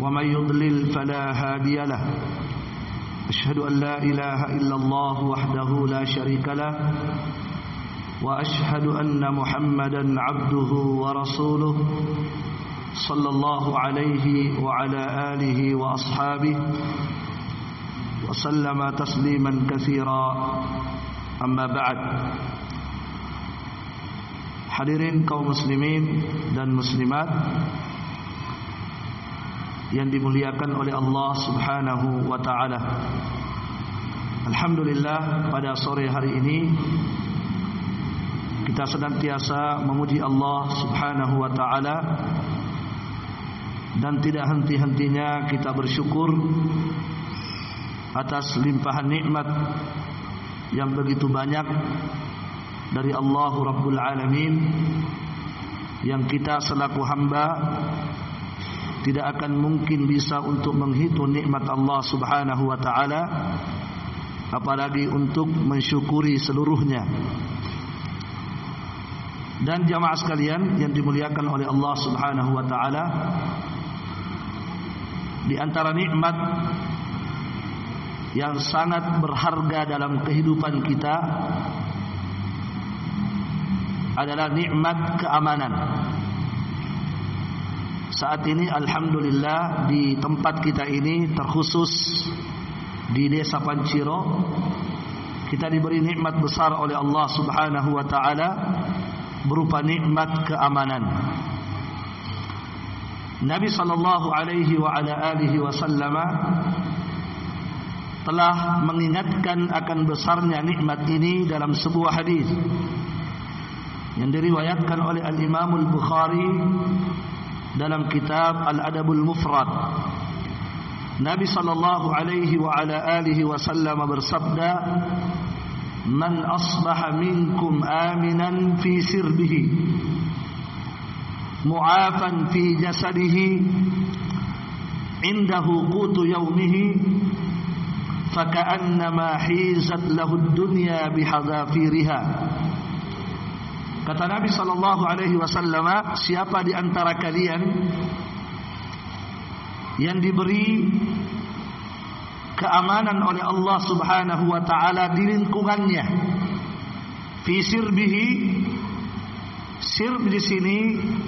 ومن يضلل فلا هادي له. أشهد أن لا إله إلا الله وحده لا شريك له. وأشهد أن محمدا عبده ورسوله صلى الله عليه وعلى آله وأصحابه وسلم تسليما كثيرا. أما بعد Hadirin kaum muslimin dan muslimat yang dimuliakan oleh Allah Subhanahu wa taala. Alhamdulillah pada sore hari ini kita senantiasa memuji Allah Subhanahu wa taala dan tidak henti-hentinya kita bersyukur atas limpahan nikmat yang begitu banyak dari Allah Rabbul Alamin yang kita selaku hamba tidak akan mungkin bisa untuk menghitung nikmat Allah Subhanahu wa taala apalagi untuk mensyukuri seluruhnya. Dan jamaah sekalian yang dimuliakan oleh Allah Subhanahu wa taala di antara nikmat yang sangat berharga dalam kehidupan kita adalah nikmat keamanan. Saat ini alhamdulillah di tempat kita ini terkhusus di Desa Panciro kita diberi nikmat besar oleh Allah Subhanahu wa taala berupa nikmat keamanan. Nabi sallallahu alaihi wa ala alihi wasallam telah mengingatkan akan besarnya nikmat ini dalam sebuah hadis yang diriwayatkan oleh Al-Imam Al-Bukhari dalam kitab Al-Adabul Mufrad. Nabi sallallahu alaihi wa ala alihi wasallam bersabda, "Man asbaha minkum aminan fi sirbihi, mu'afan fi jasadihi, indahu qutu yawmihi, faka'annama hizat lahu ad-dunya bihadafiriha." Kata Nabi sallallahu alaihi wasallam, siapa di antara kalian yang diberi keamanan oleh Allah Subhanahu wa taala di lingkungannya fi sirbihi sirb di sini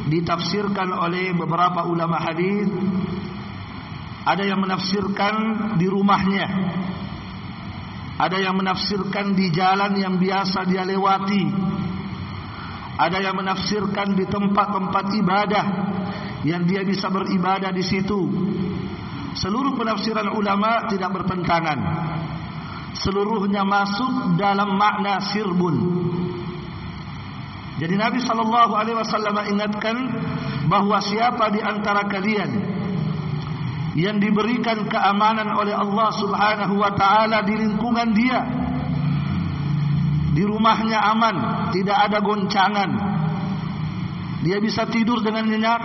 ditafsirkan oleh beberapa ulama hadis ada yang menafsirkan di rumahnya ada yang menafsirkan di jalan yang biasa dia lewati ada yang menafsirkan di tempat-tempat ibadah yang dia bisa beribadah di situ. Seluruh penafsiran ulama tidak bertentangan. Seluruhnya masuk dalam makna sirbun. Jadi Nabi sallallahu alaihi wasallam ingatkan bahwa siapa di antara kalian yang diberikan keamanan oleh Allah Subhanahu wa taala di lingkungan dia di rumahnya aman, tidak ada goncangan. Dia bisa tidur dengan nyenyak.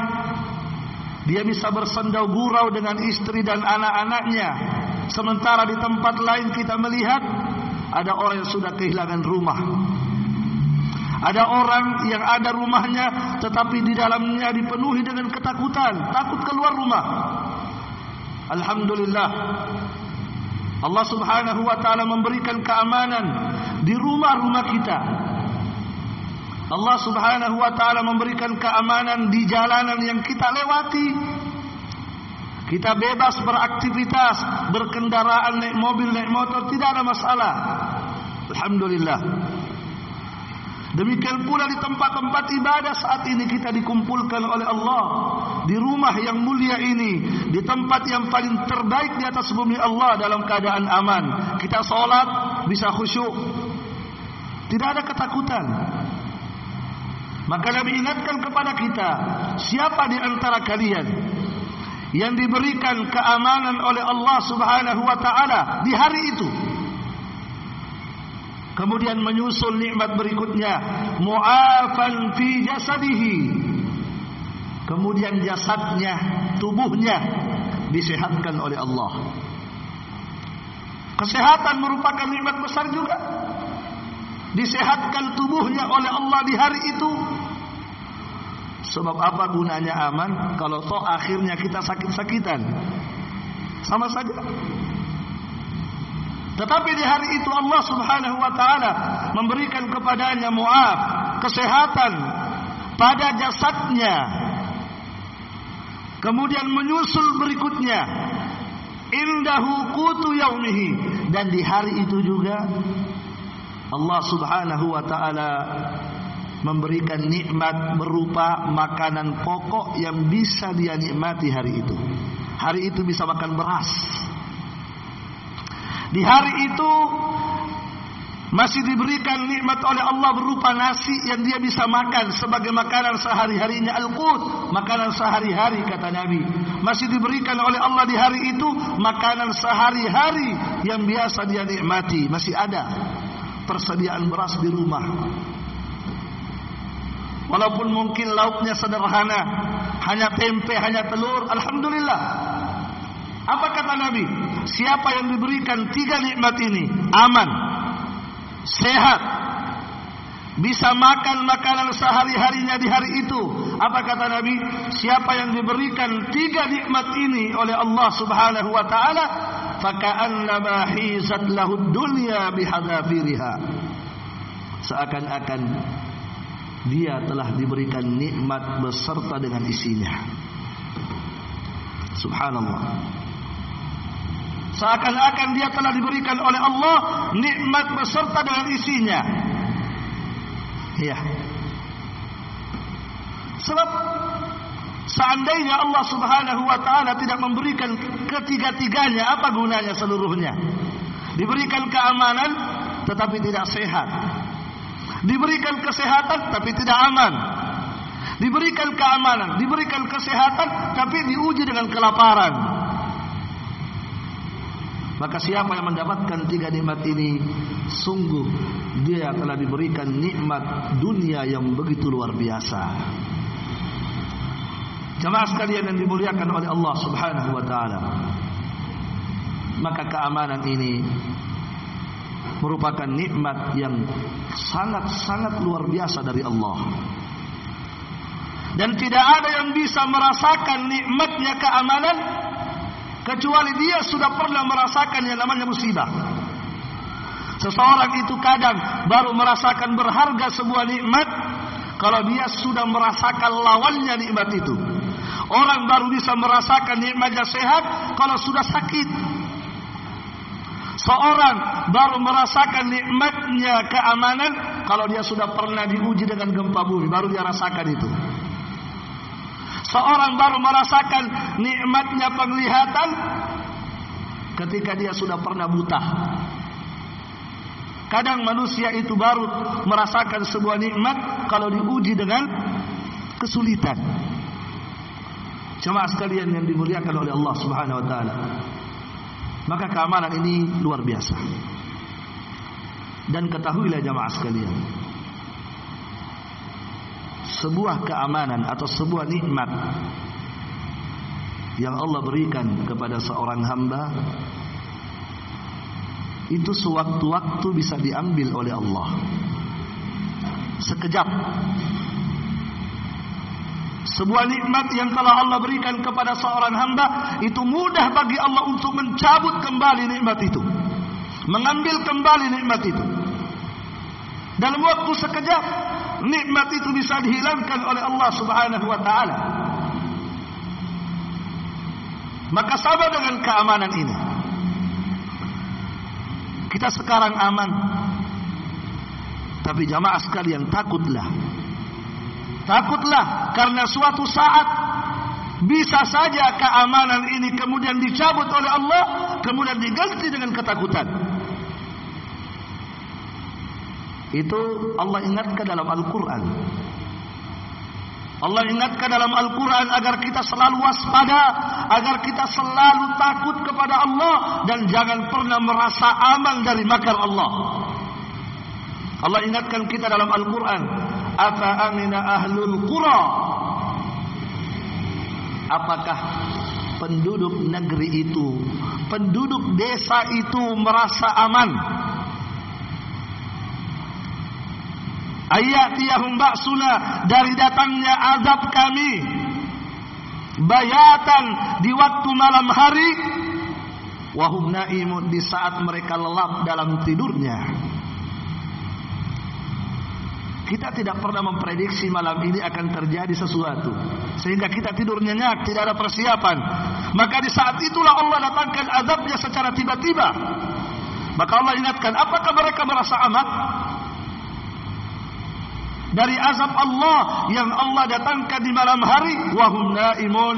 Dia bisa bersendau gurau dengan istri dan anak-anaknya. Sementara di tempat lain kita melihat ada orang yang sudah kehilangan rumah. Ada orang yang ada rumahnya tetapi di dalamnya dipenuhi dengan ketakutan, takut keluar rumah. Alhamdulillah Allah Subhanahu wa taala memberikan keamanan di rumah-rumah kita. Allah Subhanahu wa taala memberikan keamanan di jalanan yang kita lewati. Kita bebas beraktivitas, berkendaraan, naik mobil, naik motor, tidak ada masalah. Alhamdulillah. Demikian pula di tempat-tempat ibadah saat ini kita dikumpulkan oleh Allah di rumah yang mulia ini, di tempat yang paling terbaik di atas bumi Allah dalam keadaan aman. Kita solat bisa khusyuk, tidak ada ketakutan. Maka Nabi ingatkan kepada kita, siapa di antara kalian yang diberikan keamanan oleh Allah Subhanahu wa taala di hari itu. Kemudian menyusul nikmat berikutnya, mu'afan fi jasadihi. Kemudian jasadnya, tubuhnya disehatkan oleh Allah. Kesehatan merupakan nikmat besar juga. Disehatkan tubuhnya oleh Allah di hari itu Sebab apa gunanya aman kalau toh akhirnya kita sakit-sakitan? Sama saja. Tetapi di hari itu Allah Subhanahu wa taala memberikan kepadanya muaf, kesehatan pada jasadnya. Kemudian menyusul berikutnya indahu qutu yaumihi dan di hari itu juga Allah Subhanahu wa taala memberikan nikmat berupa makanan pokok yang bisa dia nikmati hari itu. Hari itu bisa makan beras. Di hari itu masih diberikan nikmat oleh Allah berupa nasi yang dia bisa makan sebagai makanan sehari-harinya al-qut, makanan sehari-hari kata Nabi. Masih diberikan oleh Allah di hari itu makanan sehari-hari yang biasa dia nikmati, masih ada persediaan beras di rumah. Walaupun mungkin lauknya sederhana, hanya tempe, hanya telur, alhamdulillah. Apa kata Nabi? Siapa yang diberikan tiga nikmat ini aman, sehat, bisa makan makanan sehari-harinya di hari itu. Apa kata Nabi? Siapa yang diberikan tiga nikmat ini oleh Allah Subhanahu wa taala, faka'annama hizat lahu dunya bihadafiriha. Seakan-akan dia telah diberikan nikmat beserta dengan isinya. Subhanallah. Seakan-akan dia telah diberikan oleh Allah nikmat beserta dengan isinya. Ya. Sebab seandainya Allah Subhanahu wa taala tidak memberikan ketiga-tiganya, apa gunanya seluruhnya? Diberikan keamanan tetapi tidak sehat. Diberikan kesehatan tapi tidak aman. Diberikan keamanan, diberikan kesehatan tapi diuji dengan kelaparan. Maka siapa yang mendapatkan tiga nikmat ini Sungguh dia telah diberikan nikmat dunia yang begitu luar biasa Jemaah sekalian yang dimuliakan oleh Allah subhanahu wa ta'ala Maka keamanan ini merupakan nikmat yang sangat-sangat luar biasa dari Allah. Dan tidak ada yang bisa merasakan nikmatnya keamanan kecuali dia sudah pernah merasakan yang namanya musibah. Seseorang itu kadang baru merasakan berharga sebuah nikmat kalau dia sudah merasakan lawannya nikmat itu. Orang baru bisa merasakan nikmatnya sehat kalau sudah sakit. Seorang baru merasakan nikmatnya keamanan kalau dia sudah pernah diuji dengan gempa bumi, baru dia rasakan itu. Seorang baru merasakan nikmatnya penglihatan ketika dia sudah pernah buta. Kadang manusia itu baru merasakan sebuah nikmat kalau diuji dengan kesulitan. Cuma sekalian yang dimuliakan oleh Allah Subhanahu wa taala. Maka keamanan ini luar biasa. Dan ketahuilah jamaah sekalian. Sebuah keamanan atau sebuah nikmat yang Allah berikan kepada seorang hamba itu sewaktu-waktu bisa diambil oleh Allah. Sekejap sebuah nikmat yang telah Allah berikan kepada seorang hamba itu mudah bagi Allah untuk mencabut kembali nikmat itu. Mengambil kembali nikmat itu. Dalam waktu sekejap nikmat itu bisa dihilangkan oleh Allah Subhanahu wa taala. Maka sabar dengan keamanan ini. Kita sekarang aman. Tapi jamaah sekalian takutlah Takutlah karena suatu saat bisa saja keamanan ini kemudian dicabut oleh Allah, kemudian diganti dengan ketakutan. Itu Allah ingatkan dalam Al-Quran. Allah ingatkan dalam Al-Quran agar kita selalu waspada, agar kita selalu takut kepada Allah dan jangan pernah merasa aman dari makar Allah. Allah ingatkan kita dalam Al-Quran, Afa amina ahlul qura. Apakah penduduk negeri itu, penduduk desa itu merasa aman? Ayatiyahum ba'suna dari datangnya azab kami. Bayatan di waktu malam hari wahum naimun di saat mereka lelap dalam tidurnya. Kita tidak pernah memprediksi malam ini akan terjadi sesuatu sehingga kita tidur nyenyak tidak ada persiapan. Maka di saat itulah Allah datangkan azabnya secara tiba-tiba. Maka Allah ingatkan apakah mereka merasa aman dari azab Allah yang Allah datangkan di malam hari. Wahum naimun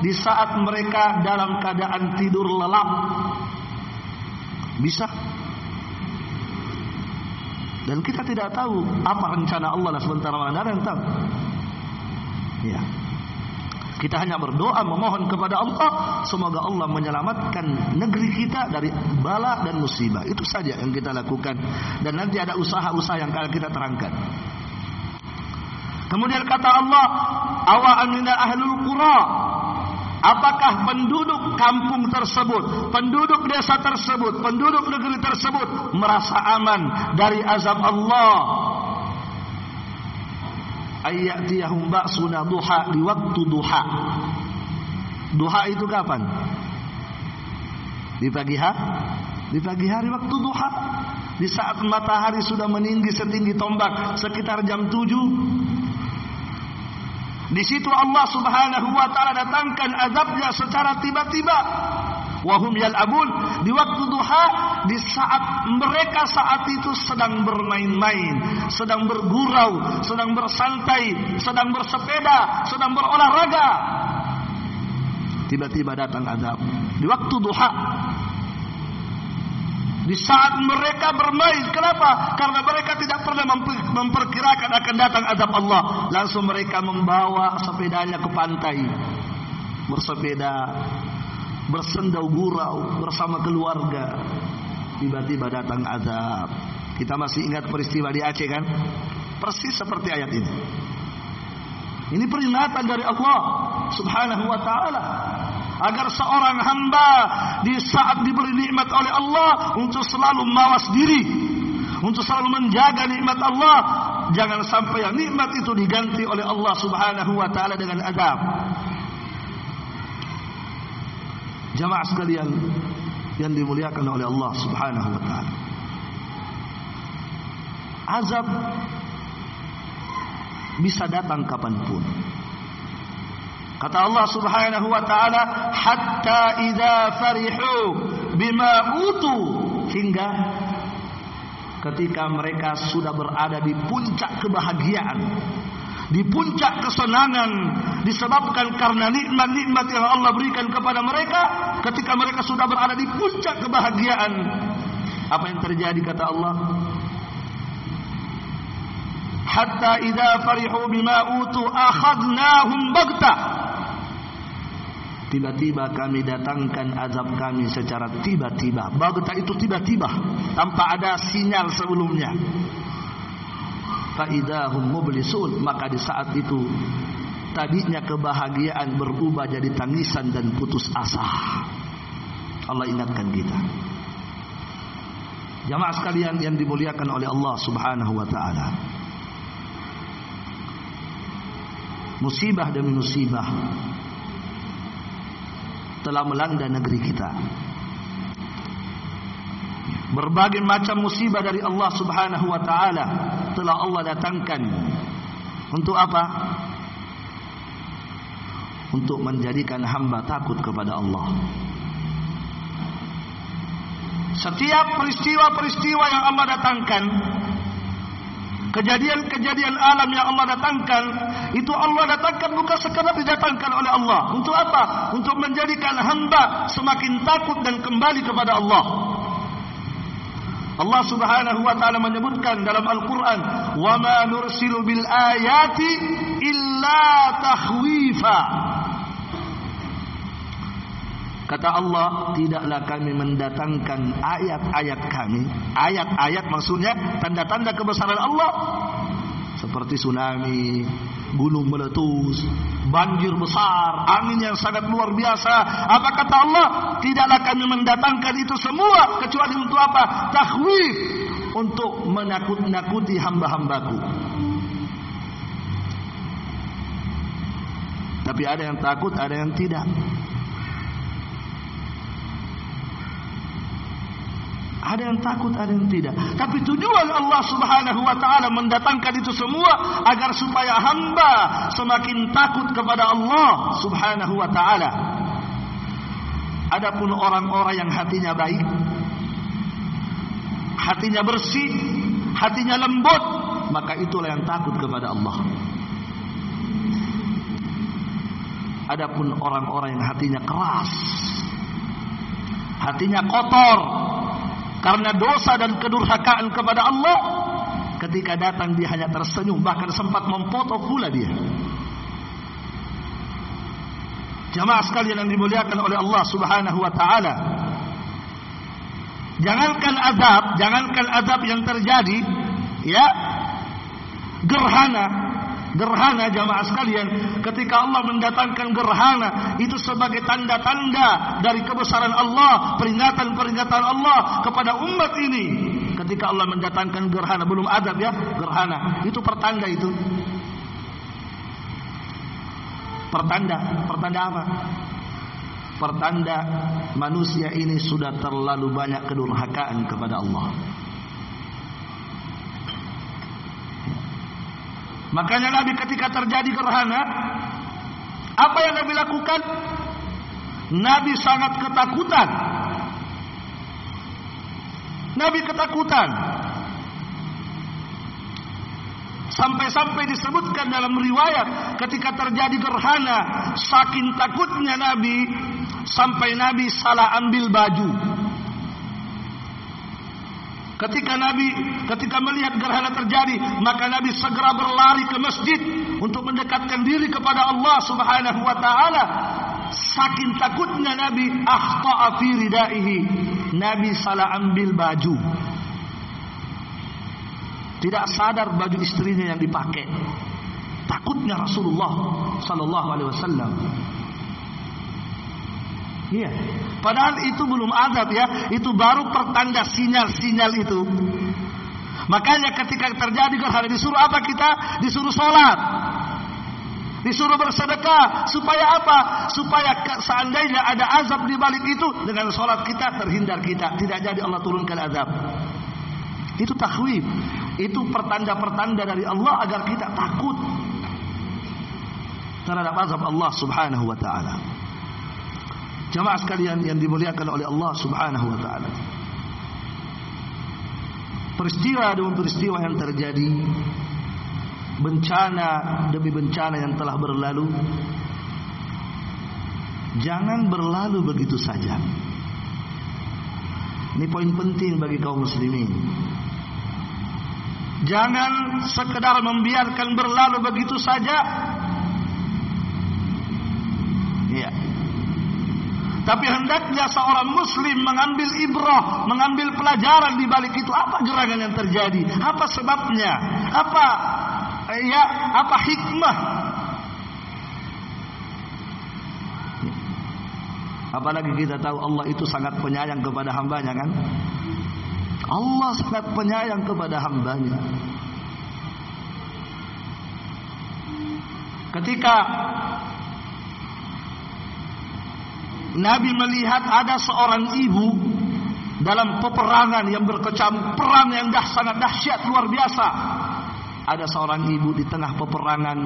di saat mereka dalam keadaan tidur lelap. Bisa? Dan kita tidak tahu apa rencana Allah sementara mana yang tahu. Ya. Kita hanya berdoa memohon kepada Allah. Semoga Allah menyelamatkan negeri kita dari bala dan musibah. Itu saja yang kita lakukan. Dan nanti ada usaha-usaha yang akan kita terangkan Kemudian kata Allah, awa amina ahlul qura. Apakah penduduk kampung tersebut, penduduk desa tersebut, penduduk negeri tersebut merasa aman dari azab Allah? Ayyatiyahum ba'suna duha di waktu duha. Duha itu kapan? Di pagi hari? Di pagi hari waktu duha. Di saat matahari sudah meninggi setinggi tombak sekitar jam 7 di situ Allah Subhanahu wa taala datangkan azabnya secara tiba-tiba. Wahum yal'abun di waktu duha di saat mereka saat itu sedang bermain-main, sedang bergurau, sedang bersantai, sedang bersepeda, sedang berolahraga. Tiba-tiba datang azab di waktu duha di saat mereka bermain. Kenapa? Karena mereka tidak pernah memperkirakan akan datang azab Allah. Langsung mereka membawa sepedanya ke pantai. Bersepeda. Bersendau gurau bersama keluarga. Tiba-tiba datang azab. Kita masih ingat peristiwa di Aceh kan? Persis seperti ayat ini. Ini peringatan dari Allah Subhanahu wa taala agar seorang hamba di saat diberi nikmat oleh Allah untuk selalu mawas diri, untuk selalu menjaga nikmat Allah, jangan sampai yang nikmat itu diganti oleh Allah Subhanahu wa taala dengan azab. Jamaah sekalian yang dimuliakan oleh Allah Subhanahu wa taala. Azab bisa datang kapanpun. Kata Allah Subhanahu wa taala, "Hatta idza farihu bima utu" hingga ketika mereka sudah berada di puncak kebahagiaan, di puncak kesenangan disebabkan karena nikmat-nikmat yang Allah berikan kepada mereka, ketika mereka sudah berada di puncak kebahagiaan, apa yang terjadi kata Allah? Hatta idza farihu bima utu akhadnahum baghtah Tiba-tiba kami datangkan azab kami secara tiba-tiba. Bagta itu tiba-tiba. Tanpa ada sinyal sebelumnya. Faidahum mublisun. Maka di saat itu. Tadinya kebahagiaan berubah jadi tangisan dan putus asa. Allah ingatkan kita. Jamaah sekalian yang dimuliakan oleh Allah subhanahu wa ta'ala. Musibah demi musibah telah melanda negeri kita. Berbagai macam musibah dari Allah Subhanahu wa taala telah Allah datangkan. Untuk apa? Untuk menjadikan hamba takut kepada Allah. Setiap peristiwa-peristiwa yang Allah datangkan Kejadian-kejadian alam yang Allah datangkan itu Allah datangkan bukan sekadar didatangkan oleh Allah. Untuk apa? Untuk menjadikan hamba semakin takut dan kembali kepada Allah. Allah Subhanahu wa taala menyebutkan dalam Al-Qur'an, "Wa ma nursilu bil ayati illa difa. Kata Allah, tidaklah kami mendatangkan ayat-ayat kami. Ayat-ayat maksudnya tanda-tanda kebesaran Allah. Seperti tsunami, gunung meletus, banjir besar, angin yang sangat luar biasa. Apa kata Allah? Tidaklah kami mendatangkan itu semua kecuali untuk apa? Takhwif untuk menakut-nakuti hamba-hambaku. Tapi ada yang takut, ada yang tidak. Ada yang takut, ada yang tidak. Tapi tujuan Allah Subhanahu wa taala mendatangkan itu semua agar supaya hamba semakin takut kepada Allah Subhanahu wa taala. Adapun orang-orang yang hatinya baik, hatinya bersih, hatinya lembut, maka itulah yang takut kepada Allah. Adapun orang-orang yang hatinya keras, hatinya kotor, karena dosa dan kedurhakaan kepada Allah ketika datang dia hanya tersenyum bahkan sempat memfoto pula dia. Jamaah sekalian yang dimuliakan oleh Allah subhanahu wa ta'ala jangankan azab jangankan azab yang terjadi ya gerhana gerhana jamaah sekalian. Ketika Allah mendatangkan gerhana itu sebagai tanda-tanda dari kebesaran Allah peringatan-peringatan Allah kepada umat ini. Ketika Allah mendatangkan gerhana belum ada ya gerhana. Itu pertanda itu. Pertanda. Pertanda apa? Pertanda manusia ini sudah terlalu banyak kedurhakaan kepada Allah Makanya Nabi ketika terjadi gerhana, apa yang Nabi lakukan? Nabi sangat ketakutan. Nabi ketakutan. Sampai-sampai disebutkan dalam riwayat ketika terjadi gerhana, saking takutnya Nabi sampai Nabi salah ambil baju. Ketika Nabi ketika melihat gerhana terjadi, maka Nabi segera berlari ke masjid untuk mendekatkan diri kepada Allah Subhanahu wa taala. Saking takutnya Nabi akhta'a fi ridaihi. Nabi salah ambil baju. Tidak sadar baju istrinya yang dipakai. Takutnya Rasulullah sallallahu alaihi wasallam. Iya. Padahal itu belum adab ya, itu baru pertanda sinyal-sinyal itu. Makanya ketika terjadi gerhana disuruh apa kita? Disuruh sholat. Disuruh bersedekah supaya apa? Supaya seandainya ada azab di balik itu dengan sholat kita terhindar kita, tidak jadi Allah turunkan azab. Itu takwib. Itu pertanda-pertanda dari Allah agar kita takut terhadap azab Allah Subhanahu wa taala. Jamaah sekalian yang dimuliakan oleh Allah Subhanahu wa taala. Peristiwa demi peristiwa yang terjadi bencana demi bencana yang telah berlalu jangan berlalu begitu saja. Ini poin penting bagi kaum muslimin. Jangan sekedar membiarkan berlalu begitu saja. Tapi hendaknya seorang muslim mengambil ibrah, mengambil pelajaran di balik itu apa gerangan yang terjadi, apa sebabnya, apa ya, apa hikmah. Apalagi kita tahu Allah itu sangat penyayang kepada hambanya kan? Allah sangat penyayang kepada hambanya. Ketika Nabi melihat ada seorang ibu dalam peperangan yang berkecam perang yang dah sangat dahsyat luar biasa. Ada seorang ibu di tengah peperangan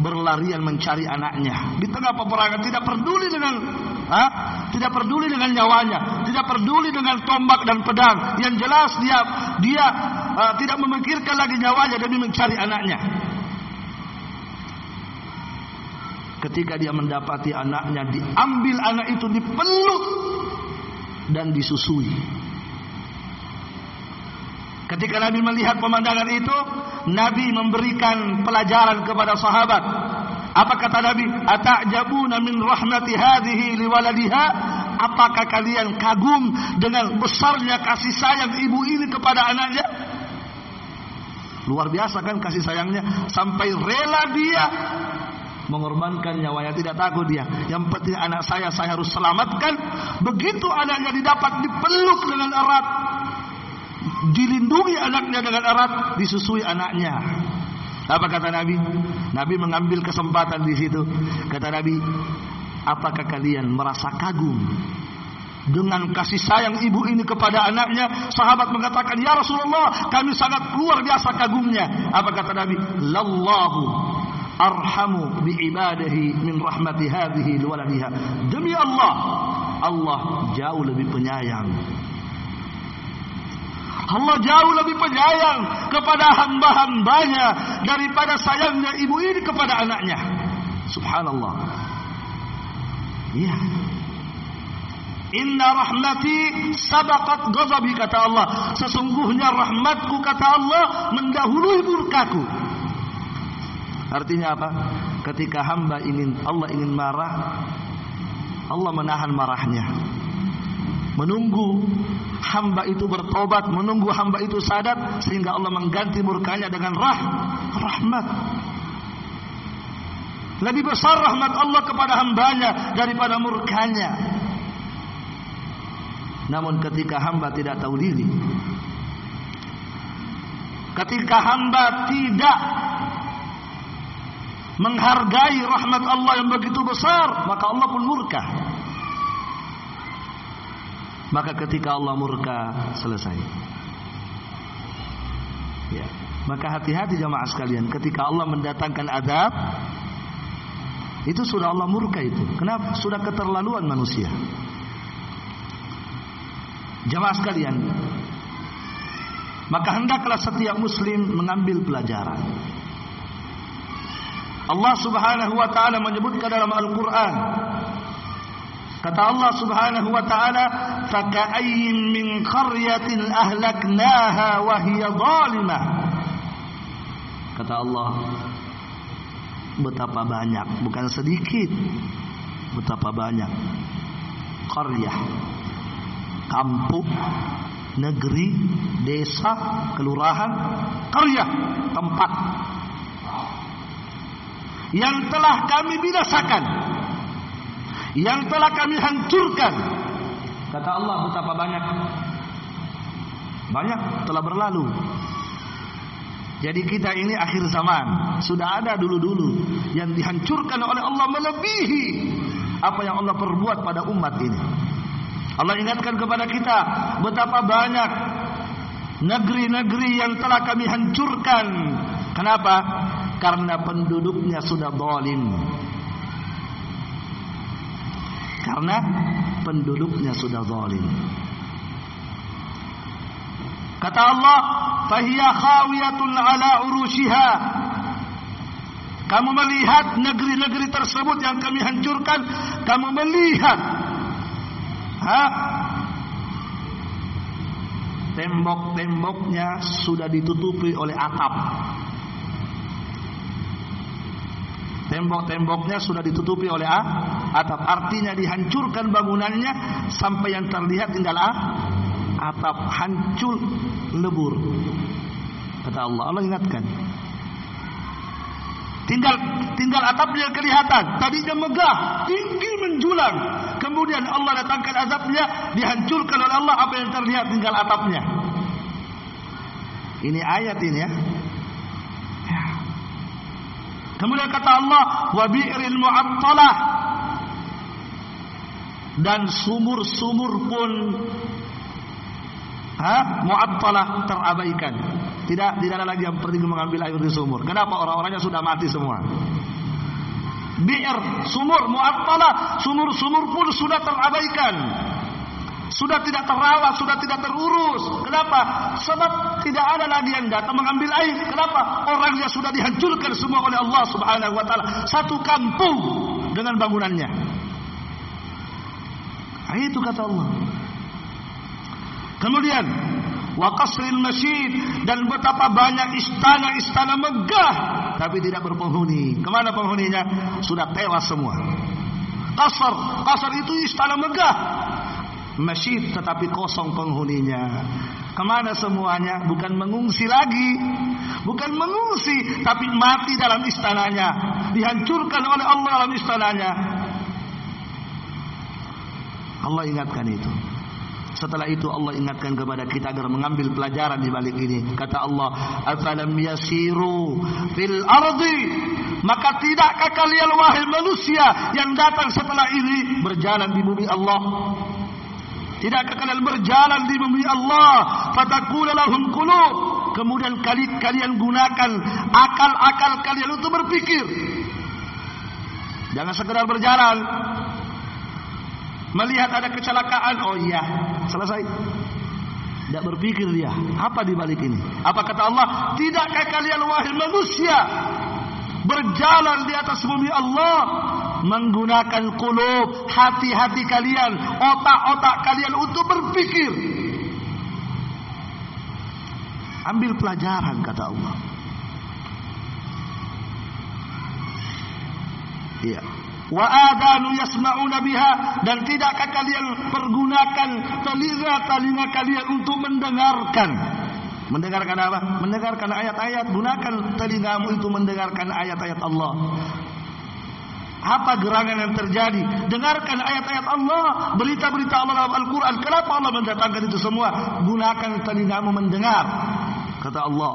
berlarian mencari anaknya. Di tengah peperangan tidak peduli dengan ha? tidak peduli dengan nyawanya, tidak peduli dengan tombak dan pedang. Yang jelas dia dia uh, tidak memikirkan lagi nyawanya demi mencari anaknya. Ketika dia mendapati anaknya diambil anak itu dipeluk dan disusui. Ketika Nabi melihat pemandangan itu, Nabi memberikan pelajaran kepada sahabat Apa kata Nabi? Ata'jabuna min rahmati hadhihi liwaladiha? Apakah kalian kagum dengan besarnya kasih sayang ibu ini kepada anaknya? Luar biasa kan kasih sayangnya sampai rela dia mengorbankan nyawanya tidak takut dia. Yang penting anak saya saya harus selamatkan. Begitu anaknya didapat dipeluk dengan erat, dilindungi anaknya dengan erat, disusui anaknya. Apa kata Nabi? Nabi mengambil kesempatan di situ. Kata Nabi, apakah kalian merasa kagum dengan kasih sayang ibu ini kepada anaknya? Sahabat mengatakan, "Ya Rasulullah, kami sangat luar biasa kagumnya." Apa kata Nabi? "Lallahu arhamu bi ibadihi min rahmati hadhihi waladiha." Demi Allah, Allah jauh lebih penyayang Allah jauh lebih penyayang kepada hamba-hambanya daripada sayangnya ibu ini kepada anaknya. Subhanallah. Iya. Inna rahmati sabaqat ghadabi kata Allah. Sesungguhnya rahmatku kata Allah mendahului murkaku. Artinya apa? Ketika hamba ingin Allah ingin marah, Allah menahan marahnya menunggu hamba itu bertobat, menunggu hamba itu sadar sehingga Allah mengganti murkanya dengan rah rahmat. Lebih besar rahmat Allah kepada hambanya daripada murkanya. Namun ketika hamba tidak tahu diri, ketika hamba tidak menghargai rahmat Allah yang begitu besar, maka Allah pun murka. Maka ketika Allah murka selesai. Ya. Maka hati-hati jamaah sekalian ketika Allah mendatangkan adab itu sudah Allah murka itu. Kenapa? Sudah keterlaluan manusia. Jamaah sekalian, maka hendaklah setiap muslim mengambil pelajaran. Allah Subhanahu wa taala menyebutkan dalam Al-Qur'an Kata Allah Subhanahu wa taala, "Faka'ayyin min qaryatin ahlaknaha wa hiya zalimah." Kata Allah, betapa banyak, bukan sedikit. Betapa banyak qaryah, kampung, negeri, desa, kelurahan, qaryah, tempat yang telah kami binasakan yang telah kami hancurkan. Kata Allah betapa banyak banyak telah berlalu. Jadi kita ini akhir zaman sudah ada dulu-dulu yang dihancurkan oleh Allah melebihi apa yang Allah perbuat pada umat ini. Allah ingatkan kepada kita betapa banyak negeri-negeri yang telah kami hancurkan. Kenapa? Karena penduduknya sudah zalim. Karena penduduknya sudah zalim. Kata Allah, "Fahiya khawiyatun ala urushiha." Kamu melihat negeri-negeri tersebut yang kami hancurkan, kamu melihat ha? Tembok-temboknya sudah ditutupi oleh atap. Tembok-temboknya sudah ditutupi oleh atap. Artinya dihancurkan bangunannya sampai yang terlihat tinggal atap hancur lebur. Kata Allah, Allah ingatkan. Tinggal tinggal atapnya kelihatan. Tadinya megah, tinggi menjulang. Kemudian Allah datangkan azabnya, dihancurkan oleh Allah apa yang terlihat tinggal atapnya. Ini ayat ini ya. Kemudian kata Allah, wa bi'ril mu'attalah. Dan sumur-sumur pun ha, mu'attalah terabaikan. Tidak tidak ada lagi yang pergi mengambil air di sumur. Kenapa orang-orangnya sudah mati semua? Bi'r, sumur mu'attalah, sumur-sumur pun sudah terabaikan. Sudah tidak terawat, sudah tidak terurus. Kenapa? Sebab tidak ada lagi yang datang mengambil air. Kenapa? Orangnya sudah dihancurkan semua oleh Allah Subhanahu wa taala. Satu kampung dengan bangunannya. Nah, itu kata Allah. Kemudian wa qasril masyid dan betapa banyak istana-istana megah tapi tidak berpenghuni. Ke mana penghuninya? Sudah tewas semua. Kasar, kasar itu istana megah. Masjid tetapi kosong penghuninya. Ke mana semuanya? Bukan mengungsi lagi. Bukan mengungsi. Tapi mati dalam istananya. Dihancurkan oleh Allah dalam istananya. Allah ingatkan itu. Setelah itu Allah ingatkan kepada kita agar mengambil pelajaran di balik ini. Kata Allah, "Afalam yasiru fil ardi?" Maka tidakkah kalian wahai manusia yang datang setelah ini berjalan di bumi Allah? Tidakkah kalian berjalan di bumi Allah? Fatakuna lahum qulub. Kemudian kali kalian gunakan akal-akal kalian untuk berpikir. Jangan sekedar berjalan, Melihat ada kecelakaan, oh iya, selesai. Tidak berpikir dia, apa di balik ini? Apa kata Allah? Tidakkah kalian wahai manusia berjalan di atas bumi Allah menggunakan kulub hati-hati kalian, otak-otak kalian untuk berpikir. Ambil pelajaran kata Allah. Iya. Wa adanu yasma'una biha dan tidakkah kalian pergunakan telinga-telinga kalian untuk mendengarkan? Mendengarkan apa? Mendengarkan ayat-ayat. Gunakan telingamu itu mendengarkan ayat-ayat Allah apa gerangan yang terjadi? Dengarkan ayat-ayat Allah berita-berita Allah dalam Al-Quran. Kenapa Allah mendatangkan itu semua? Gunakan telingamu mendengar kata Allah.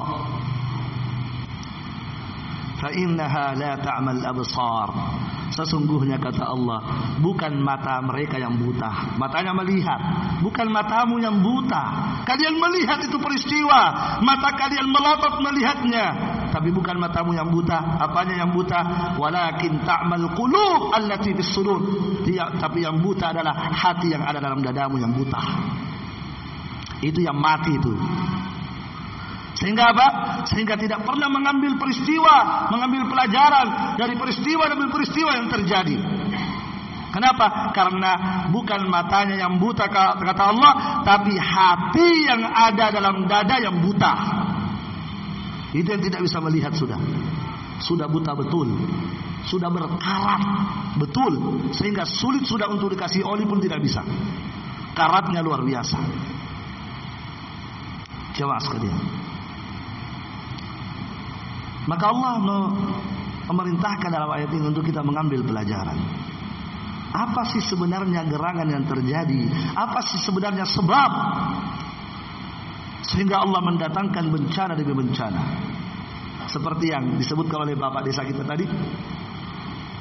Innaha la ta'mal absar. Sesungguhnya kata Allah, bukan mata mereka yang buta, matanya melihat, bukan matamu yang buta. Kalian melihat itu peristiwa, mata kalian melotot melihatnya, tapi bukan matamu yang buta. Apanya yang buta? Walakin ta'mal qulub allati fis sudur. Tapi yang buta adalah hati yang ada dalam dadamu yang buta. Itu yang mati itu. Sehingga apa? Sehingga tidak pernah mengambil peristiwa, mengambil pelajaran dari peristiwa demi peristiwa yang terjadi. Kenapa? Karena bukan matanya yang buta kata Allah, tapi hati yang ada dalam dada yang buta. Itu yang tidak bisa melihat sudah. Sudah buta betul. Sudah berkarat betul sehingga sulit sudah untuk dikasih oli pun tidak bisa. Karatnya luar biasa. Jemaah sekalian. Maka Allah memerintahkan dalam ayat ini untuk kita mengambil pelajaran. Apa sih sebenarnya gerangan yang terjadi? Apa sih sebenarnya sebab sehingga Allah mendatangkan bencana demi bencana? Seperti yang disebutkan oleh Bapak Desa kita tadi.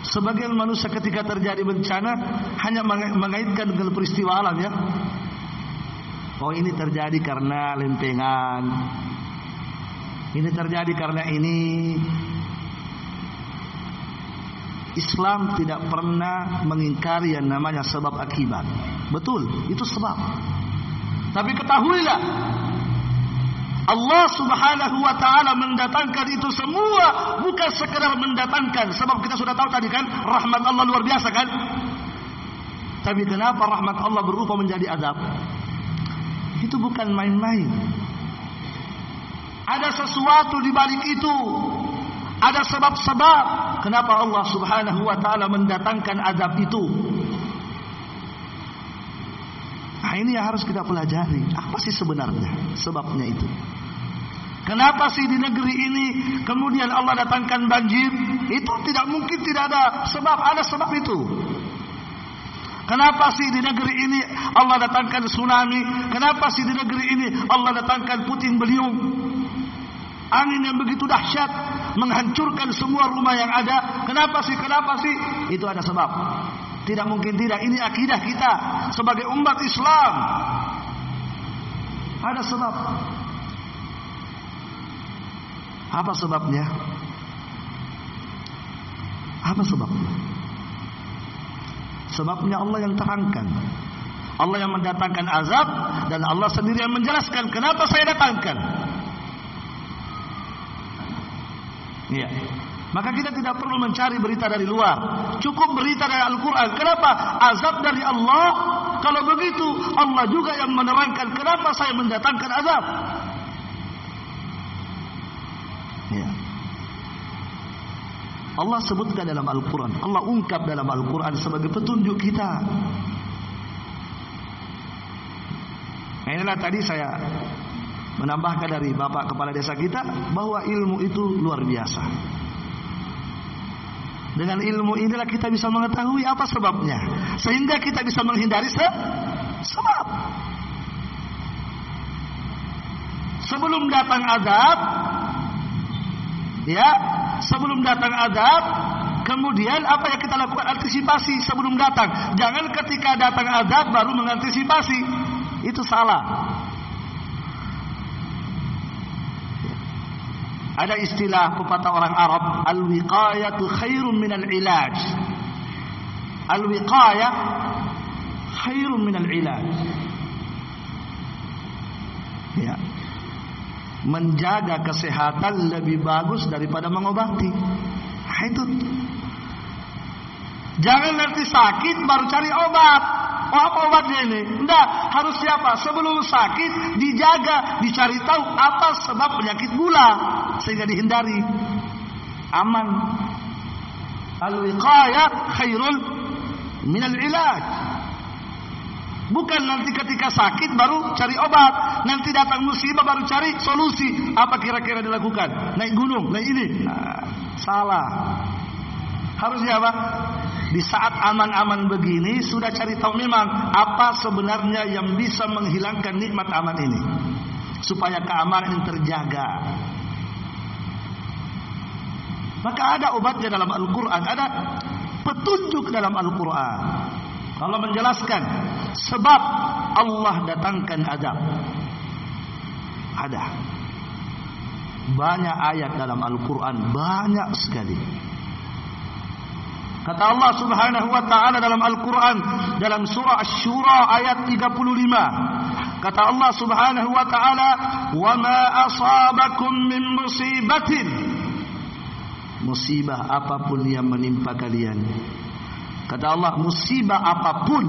Sebagian manusia ketika terjadi bencana hanya mengaitkan dengan peristiwa alam ya. Oh ini terjadi karena lempengan, ini terjadi karena ini Islam tidak pernah mengingkari yang namanya sebab akibat. Betul, itu sebab. Tapi ketahuilah Allah Subhanahu wa taala mendatangkan itu semua bukan sekedar mendatangkan sebab kita sudah tahu tadi kan rahmat Allah luar biasa kan? Tapi kenapa rahmat Allah berupa menjadi azab? Itu bukan main-main. Ada sesuatu di balik itu. Ada sebab-sebab kenapa Allah Subhanahu wa taala mendatangkan azab itu. Nah, ini yang harus kita pelajari. Apa sih sebenarnya sebabnya itu? Kenapa sih di negeri ini kemudian Allah datangkan banjir? Itu tidak mungkin tidak ada sebab, ada sebab itu. Kenapa sih di negeri ini Allah datangkan tsunami? Kenapa sih di negeri ini Allah datangkan puting beliung? angin yang begitu dahsyat menghancurkan semua rumah yang ada. Kenapa sih? Kenapa sih? Itu ada sebab. Tidak mungkin tidak. Ini akidah kita sebagai umat Islam. Ada sebab. Apa sebabnya? Apa sebabnya? Sebabnya Allah yang terangkan. Allah yang mendatangkan azab dan Allah sendiri yang menjelaskan kenapa saya datangkan. Iya. Maka kita tidak perlu mencari berita dari luar. Cukup berita dari Al-Quran. Kenapa? Azab dari Allah Kalau begitu Allah juga yang menerangkan kenapa saya mendatangkan azab. Ya. Allah sebutkan dalam Al-Quran Allah ungkap dalam Al-Quran sebagai petunjuk kita nah, Inilah tadi saya Menambahkan dari Bapak Kepala Desa kita Bahwa ilmu itu luar biasa Dengan ilmu inilah kita bisa mengetahui apa sebabnya Sehingga kita bisa menghindari se sebab Sebelum datang azab Ya sebelum datang azab, kemudian apa yang kita lakukan antisipasi sebelum datang. Jangan ketika datang azab baru mengantisipasi. Itu salah. Ada istilah pepatah orang Arab, al-wiqayatu khairun minal ilaj. Al-wiqayah khairun minal ilaj. Ya menjaga kesehatan lebih bagus daripada mengobati. Nah, itu. Jangan nanti sakit baru cari obat. Oh, obatnya ini? Enggak, harus siapa? Sebelum sakit dijaga, dicari tahu apa sebab penyakit gula sehingga dihindari. Aman. Al-wiqayah khairul minal ilaj. Bukan nanti ketika sakit baru cari obat. Nanti datang musibah baru cari solusi. Apa kira-kira dilakukan? Naik gunung, naik ini. Nah, salah. Harusnya apa? Di saat aman-aman begini sudah cari tahu memang apa sebenarnya yang bisa menghilangkan nikmat aman ini. Supaya keamanan terjaga. Maka ada obatnya dalam Al-Quran. Ada petunjuk dalam Al-Quran. Allah menjelaskan sebab Allah datangkan azab. Ada banyak ayat dalam Al-Quran, banyak sekali. Kata Allah Subhanahu wa taala dalam Al-Quran dalam surah Asy-Syura ayat 35. Kata Allah Subhanahu wa taala, "Wa ma asabakum min musibatin" Musibah apa pun yang menimpa kalian. Kata Allah musibah apa pun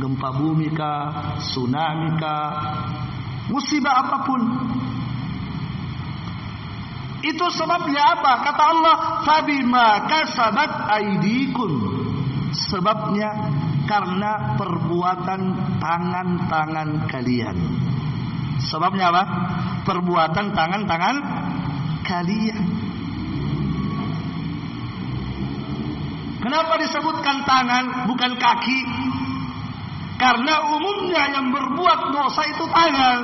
Gempa bumi kah Tsunami kah Musibah apa pun. Itu sebabnya apa? Kata Allah Fabima kasabat aidikum Sebabnya Karena perbuatan Tangan-tangan kalian. Sebabnya apa? Perbuatan tangan-tangan Kalian Kenapa disebutkan tangan bukan kaki? Karena umumnya yang berbuat dosa itu tangan.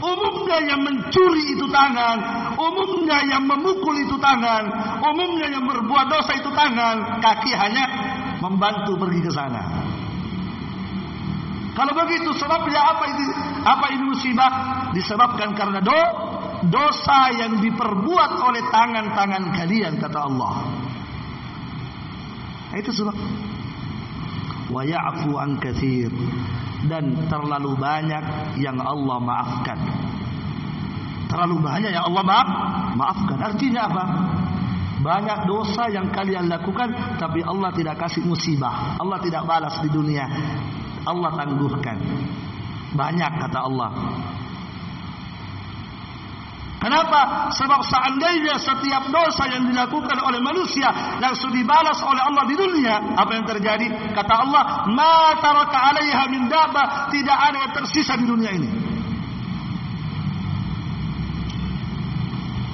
Umumnya yang mencuri itu tangan. Umumnya yang memukul itu tangan. Umumnya yang berbuat dosa itu tangan. Kaki hanya membantu pergi ke sana. Kalau begitu sebabnya apa ini? Apa ini musibah? Disebabkan karena do, dosa yang diperbuat oleh tangan-tangan kalian kata Allah. Itu sebab wa ya'fu an katsir dan terlalu banyak yang Allah maafkan. Terlalu banyak yang Allah maaf maafkan. Artinya apa? Banyak dosa yang kalian lakukan tapi Allah tidak kasih musibah. Allah tidak balas di dunia. Allah tangguhkan. Banyak kata Allah. Kenapa? Sebab seandainya setiap dosa yang dilakukan oleh manusia langsung dibalas oleh Allah di dunia, apa yang terjadi? Kata Allah, "Ma taraka 'alaiha min dabba", tidak ada yang tersisa di dunia ini.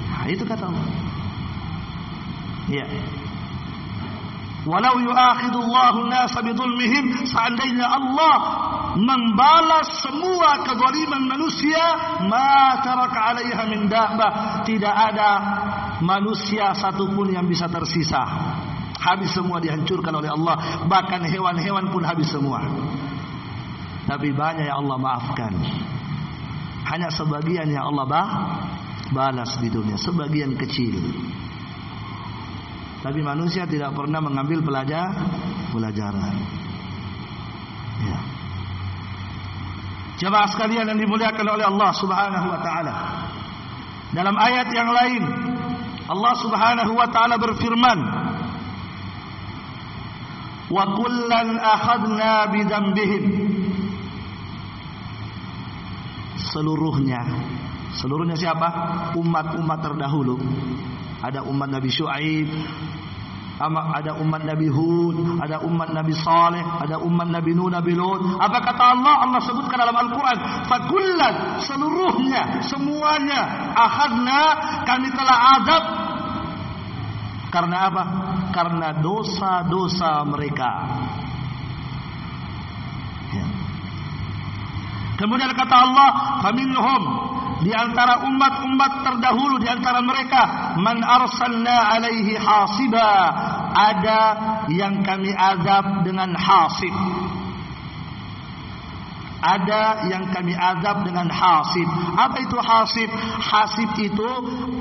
Nah, itu kata Allah. Ya. Walau yu'akhidullahu nasa bidulmihim Seandainya Allah membalas semua kezaliman manusia Ma taraka alaiha min Tidak ada manusia satupun yang bisa tersisa. Habis semua dihancurkan oleh Allah. Bahkan hewan-hewan pun habis semua. Tapi banyak yang Allah maafkan. Hanya sebagian yang Allah bah balas di dunia. Sebagian kecil. Tapi manusia tidak pernah mengambil pelajar pelajaran. Ya. Jemaah sekalian yang dimuliakan oleh Allah Subhanahu wa taala. Dalam ayat yang lain Allah Subhanahu wa taala berfirman Wa kullan akhadna bidambihim Seluruhnya Seluruhnya siapa? Umat-umat terdahulu Ada umat Nabi Syuaib ada umat Nabi Hud, ada umat Nabi Saleh, ada umat Nabi Nuh, Nabi Lut. Apa kata Allah? Allah sebutkan dalam Al-Quran. Fakullan seluruhnya, semuanya. Akhadna kami telah azab. Karena apa? Karena dosa-dosa mereka. Ya. Kemudian kata Allah, faminhum di antara umat-umat terdahulu di antara mereka man arsalna alaihi hasiba ada yang kami azab dengan hasib ada yang kami azab dengan hasib apa itu hasib hasib itu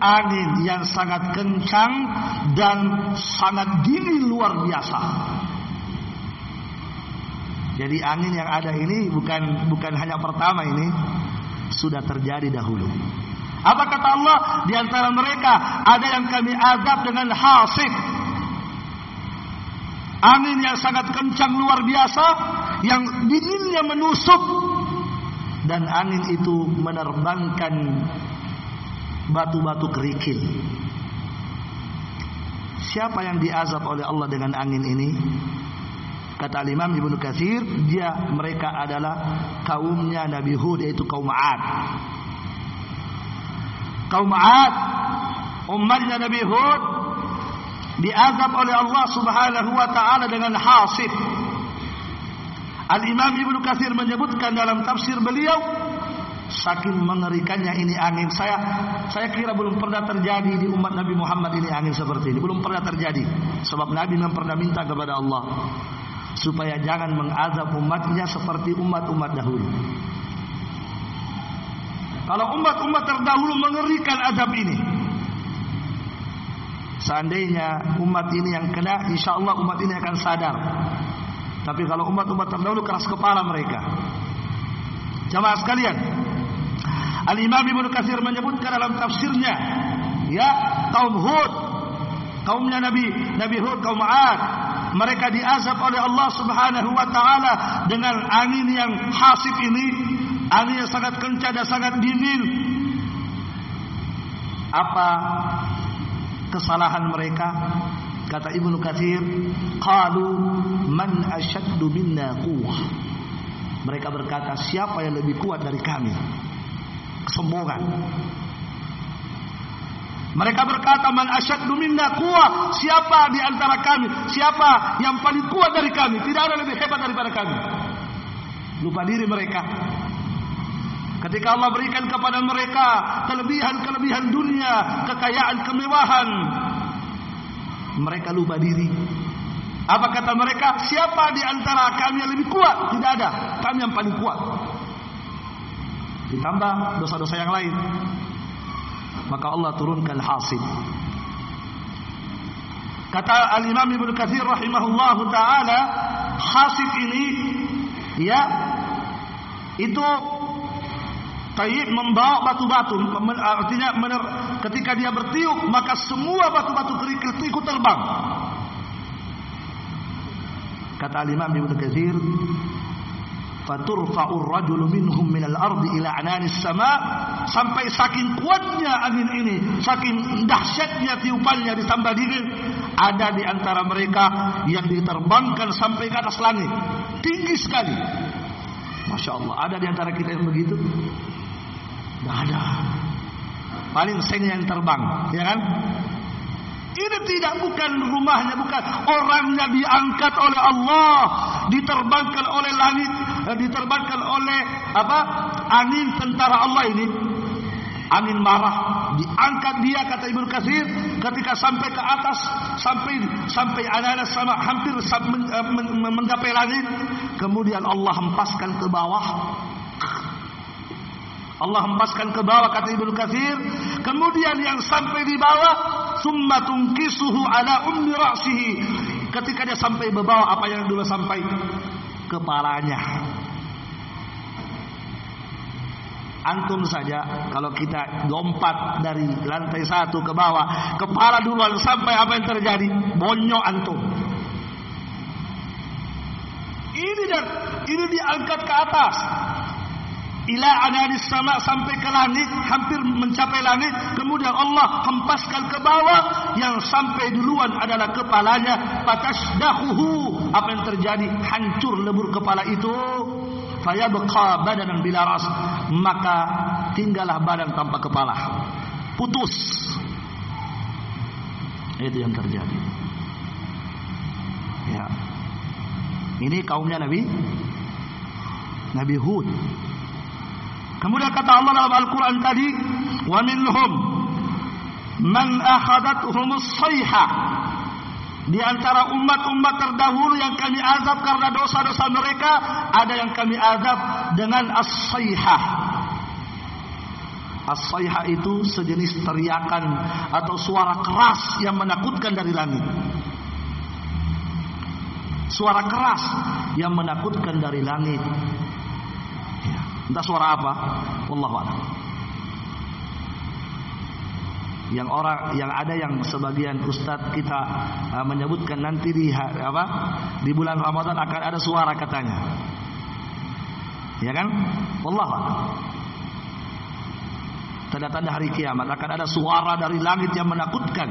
angin yang sangat kencang dan sangat dingin luar biasa. Jadi angin yang ada ini bukan bukan hanya pertama ini sudah terjadi dahulu. Apa kata Allah? Di antara mereka ada yang kami azab dengan hasib. Angin yang sangat kencang luar biasa yang dinginnya menusuk dan angin itu menerbangkan batu-batu kerikil. Siapa yang diazab oleh Allah dengan angin ini? Kata Imam Ibnu Katsir, dia mereka adalah kaumnya Nabi Hud yaitu kaum 'Ad. Kaum 'Ad umatnya Nabi Hud diazab oleh Allah Subhanahu wa taala dengan hasib. Al-Imam Ibnu Katsir menyebutkan dalam tafsir beliau saking mengerikannya ini angin saya saya kira belum pernah terjadi di umat Nabi Muhammad ini angin seperti ini belum pernah terjadi sebab Nabi memang pernah minta kepada Allah supaya jangan mengazab umatnya seperti umat-umat dahulu. Kalau umat-umat terdahulu mengerikan azab ini, seandainya umat ini yang kena, insya Allah umat ini akan sadar. Tapi kalau umat-umat terdahulu keras kepala mereka. Jamaah sekalian, Al Imam Ibnu Katsir menyebutkan dalam tafsirnya, ya kaum Hud, kaumnya Nabi Nabi Hud, kaum 'Ad, mereka diazab oleh Allah Subhanahu wa taala dengan angin yang hasib ini, angin yang sangat kencang dan sangat dingin. Apa kesalahan mereka? Kata Ibnu Katsir, qalu man asyaddu minna quwwah. Mereka berkata, siapa yang lebih kuat dari kami? Kesombongan. Mereka berkata, "Man asyaddu minna quwwah?" Siapa di antara kami? Siapa yang paling kuat dari kami? Tidak ada lebih hebat daripada kami. Lupa diri mereka. Ketika Allah berikan kepada mereka kelebihan-kelebihan dunia, kekayaan, kemewahan, mereka lupa diri. Apa kata mereka? Siapa di antara kami yang lebih kuat? Tidak ada. Kami yang paling kuat. Ditambah dosa-dosa yang lain maka Allah turunkan hasib. Kata Al-Imam Ibnu Katsir rahimahullahu taala, hasib ini ya itu tayyib membawa batu-batu artinya mener, ketika dia bertiup maka semua batu-batu kerikil itu ikut terbang. Kata Al-Imam Ibnu Katsir faturfa'ur rajulu minhum minal ardi ila ananis sama sampai saking kuatnya angin ini saking dahsyatnya tiupannya ditambah dingin ada di antara mereka yang diterbangkan sampai ke atas langit. Tinggi sekali. Masya Allah ada di antara kita yang begitu? Tidak ada. Paling seng yang terbang ya kan ini tidak bukan rumahnya, bukan orangnya diangkat oleh Allah, diterbangkan oleh langit, eh, diterbangkan oleh apa? Angin tentara Allah ini. Angin marah, diangkat dia kata Ibnu Katsir ketika sampai ke atas, sampai sampai anak-anak sama hampir eh, menggapai langit, kemudian Allah hempaskan ke bawah. Allah hempaskan ke bawah kata Ibnu Katsir, kemudian yang sampai di bawah summa tungkisuhu ala ummi ra'sihi. Ketika dia sampai membawa apa yang dulu sampai? Kepalanya. Antum saja kalau kita lompat dari lantai satu ke bawah kepala duluan sampai apa yang terjadi? Bonyok antum. Ini dan ini diangkat ke atas ila ananis sama sampai ke langit hampir mencapai langit. Kemudian Allah hempaskan ke bawah yang sampai duluan adalah kepalanya. Dahuhu apa yang terjadi? Hancur lebur kepala itu. Fayabqa badanan bila ras. Maka tinggallah badan tanpa kepala. Putus. Itu yang terjadi. Ya. Ini kaumnya Nabi? Nabi Hud Kemudian kata Allah dalam Al-Quran tadi, wa minhum man akhadathum di antara umat-umat terdahulu yang kami azab karena dosa-dosa mereka, ada yang kami azab dengan as-sayhah. As-sayhah itu sejenis teriakan atau suara keras yang menakutkan dari langit. Suara keras yang menakutkan dari langit. Entah suara apa, wallahu a'lam. Yang orang yang ada yang sebagian ustadz kita uh, menyebutkan nanti di apa di bulan Ramadan akan ada suara katanya. Ya kan? Wallahu a'lam. Tanda-tanda hari kiamat akan ada suara dari langit yang menakutkan.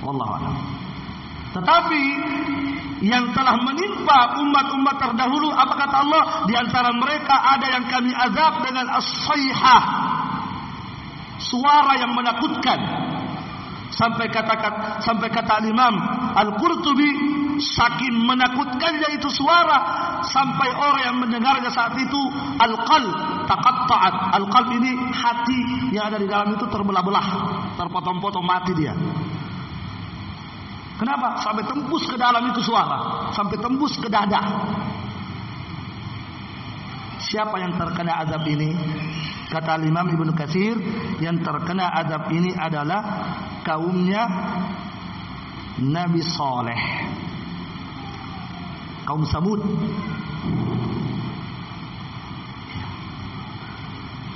Wallahu a'lam. Tetapi yang telah menimpa umat-umat terdahulu apa kata Allah? Di antara mereka ada yang kami azab dengan as-sayhah suara yang menakutkan. Sampai kata sampai kata Imam Al-Qurtubi saking menakutkannya itu suara sampai orang yang mendengarnya saat itu al-qalb taqatta'at. Al-qalb ini hati yang ada di dalam itu terbelah-belah terpotong-potong mati dia Kenapa? Sampai tembus ke dalam itu suara, sampai tembus ke dada. Siapa yang terkena azab ini? Kata Imam Ibnu Katsir, yang terkena azab ini adalah kaumnya Nabi Saleh. Kaum Samud.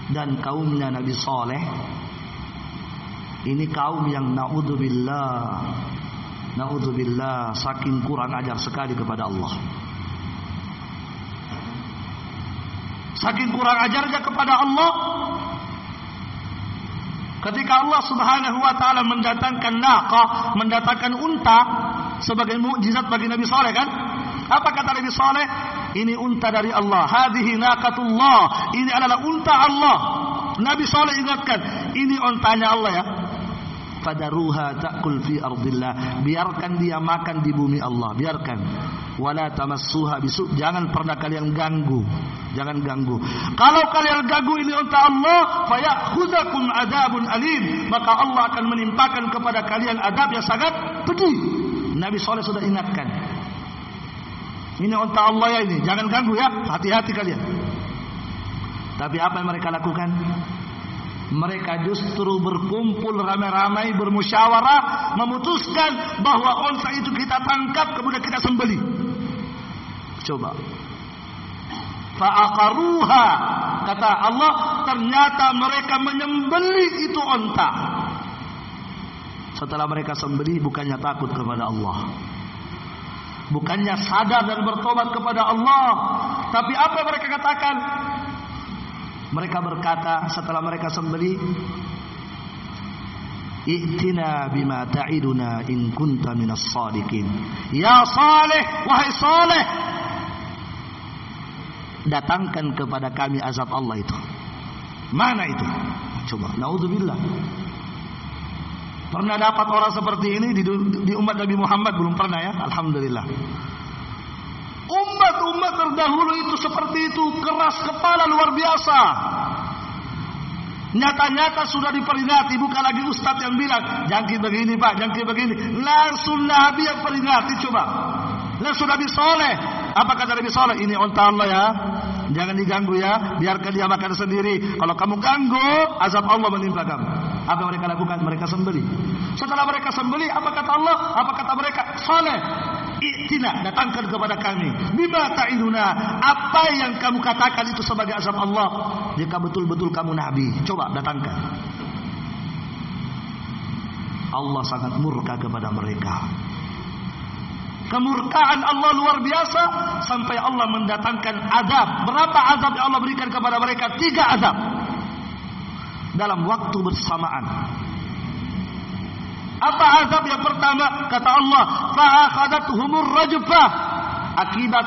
Dan kaumnya Nabi Saleh ini kaum yang naudzubillah Naudzubillah saking kurang ajar sekali kepada Allah. Saking kurang ajarnya kepada Allah. Ketika Allah Subhanahu wa taala mendatangkan naqah, mendatangkan unta sebagai mukjizat bagi Nabi Saleh kan? Apa kata Nabi Saleh? Ini unta dari Allah. Hadhihi naqatullah. Ini adalah unta Allah. Nabi Saleh ingatkan, ini untanya Allah ya fadaruha ta'kul fi ardillah. Biarkan dia makan di bumi Allah. Biarkan. Wala tamassuha bisu. Jangan pernah kalian ganggu. Jangan ganggu. Kalau kalian ganggu ini unta Allah fayakhudzakum adabun alim. Maka Allah akan menimpakan kepada kalian adab yang sangat pedih. Nabi Saleh sudah ingatkan. Ini unta Allah ya ini. Jangan ganggu ya. Hati-hati kalian. Tapi apa yang mereka lakukan mereka justru berkumpul ramai-ramai bermusyawarah memutuskan bahwa onta itu kita tangkap kemudian kita sembeli. Coba. Fa'aqaruha kata Allah ternyata mereka menyembeli itu onta. Setelah mereka sembeli bukannya takut kepada Allah. Bukannya sadar dan bertobat kepada Allah, tapi apa mereka katakan? Mereka berkata setelah mereka sembeli, I'tina bima ta'iduna in kunta minas sadiqin. Ya Saleh, wahai Saleh. Datangkan kepada kami azab Allah itu. Mana itu? Coba, naudzubillah. Pernah dapat orang seperti ini di, di umat Nabi Muhammad belum pernah ya? Alhamdulillah. Umat-umat terdahulu itu seperti itu keras kepala luar biasa. Nyata-nyata sudah diperingati, bukan lagi ustadz yang bilang, jangki begini pak, jangki begini. Langsung Nabi yang peringati coba. Langsung Nabi Soleh. Apa kata Nabi Soleh? Ini onta Allah ya. Jangan diganggu ya, biarkan dia makan sendiri. Kalau kamu ganggu, azab Allah menimpa kamu. Apa mereka lakukan? Mereka sembeli. Setelah mereka sembeli, apa kata Allah? Apa kata mereka? Soleh. I'tina datangkan kepada kami. Bima ta'iduna. Apa yang kamu katakan itu sebagai azab Allah. Jika betul-betul kamu Nabi. Coba datangkan. Allah sangat murka kepada mereka. Kemurkaan Allah luar biasa sampai Allah mendatangkan azab. Berapa azab yang Allah berikan kepada mereka? Tiga azab. Dalam waktu bersamaan. Apa azab yang pertama? Kata Allah, fa'akhadathumur rajfah. Akibat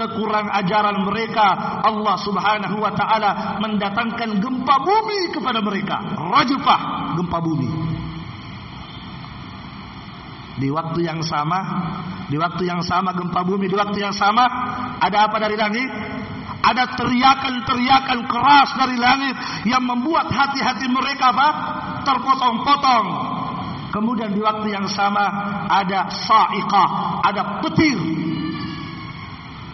kekurang ajaran mereka Allah Subhanahu wa taala mendatangkan gempa bumi kepada mereka. Rajfah gempa bumi. Di waktu yang sama di waktu yang sama gempa bumi di waktu yang sama ada apa dari langit? Ada teriakan-teriakan keras dari langit yang membuat hati-hati mereka apa? Terpotong-potong kemudian di waktu yang sama ada sa'iqah ada petir.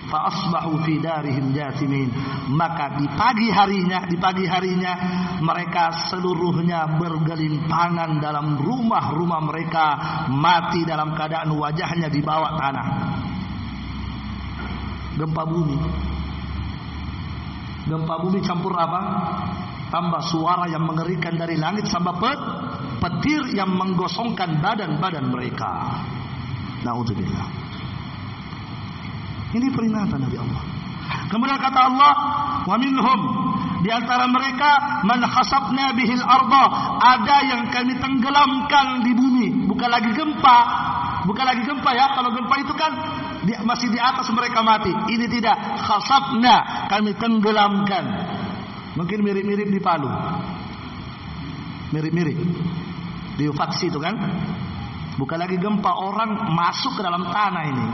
Fa asbahu fi darihim jathimin maka di pagi harinya di pagi harinya mereka seluruhnya bergelimpangan dalam rumah-rumah mereka mati dalam keadaan wajahnya di bawah tanah. Gempa bumi. Gempa bumi campur apa tambah suara yang mengerikan dari langit sampai pet, petir yang menggosongkan badan-badan mereka naudzubillah ini peringatan dari Allah. Kemudian kata Allah, "Wa minhum" di antara mereka man khasabna bihil arda, ada yang kami tenggelamkan di bumi, bukan lagi gempa, bukan lagi gempa ya. Kalau gempa itu kan masih di atas mereka mati. Ini tidak khasabna, kami tenggelamkan. Mungkin mirip-mirip di Palu. Mirip-mirip. Di faksi itu kan. Bukan lagi gempa, orang masuk ke dalam tanah ini.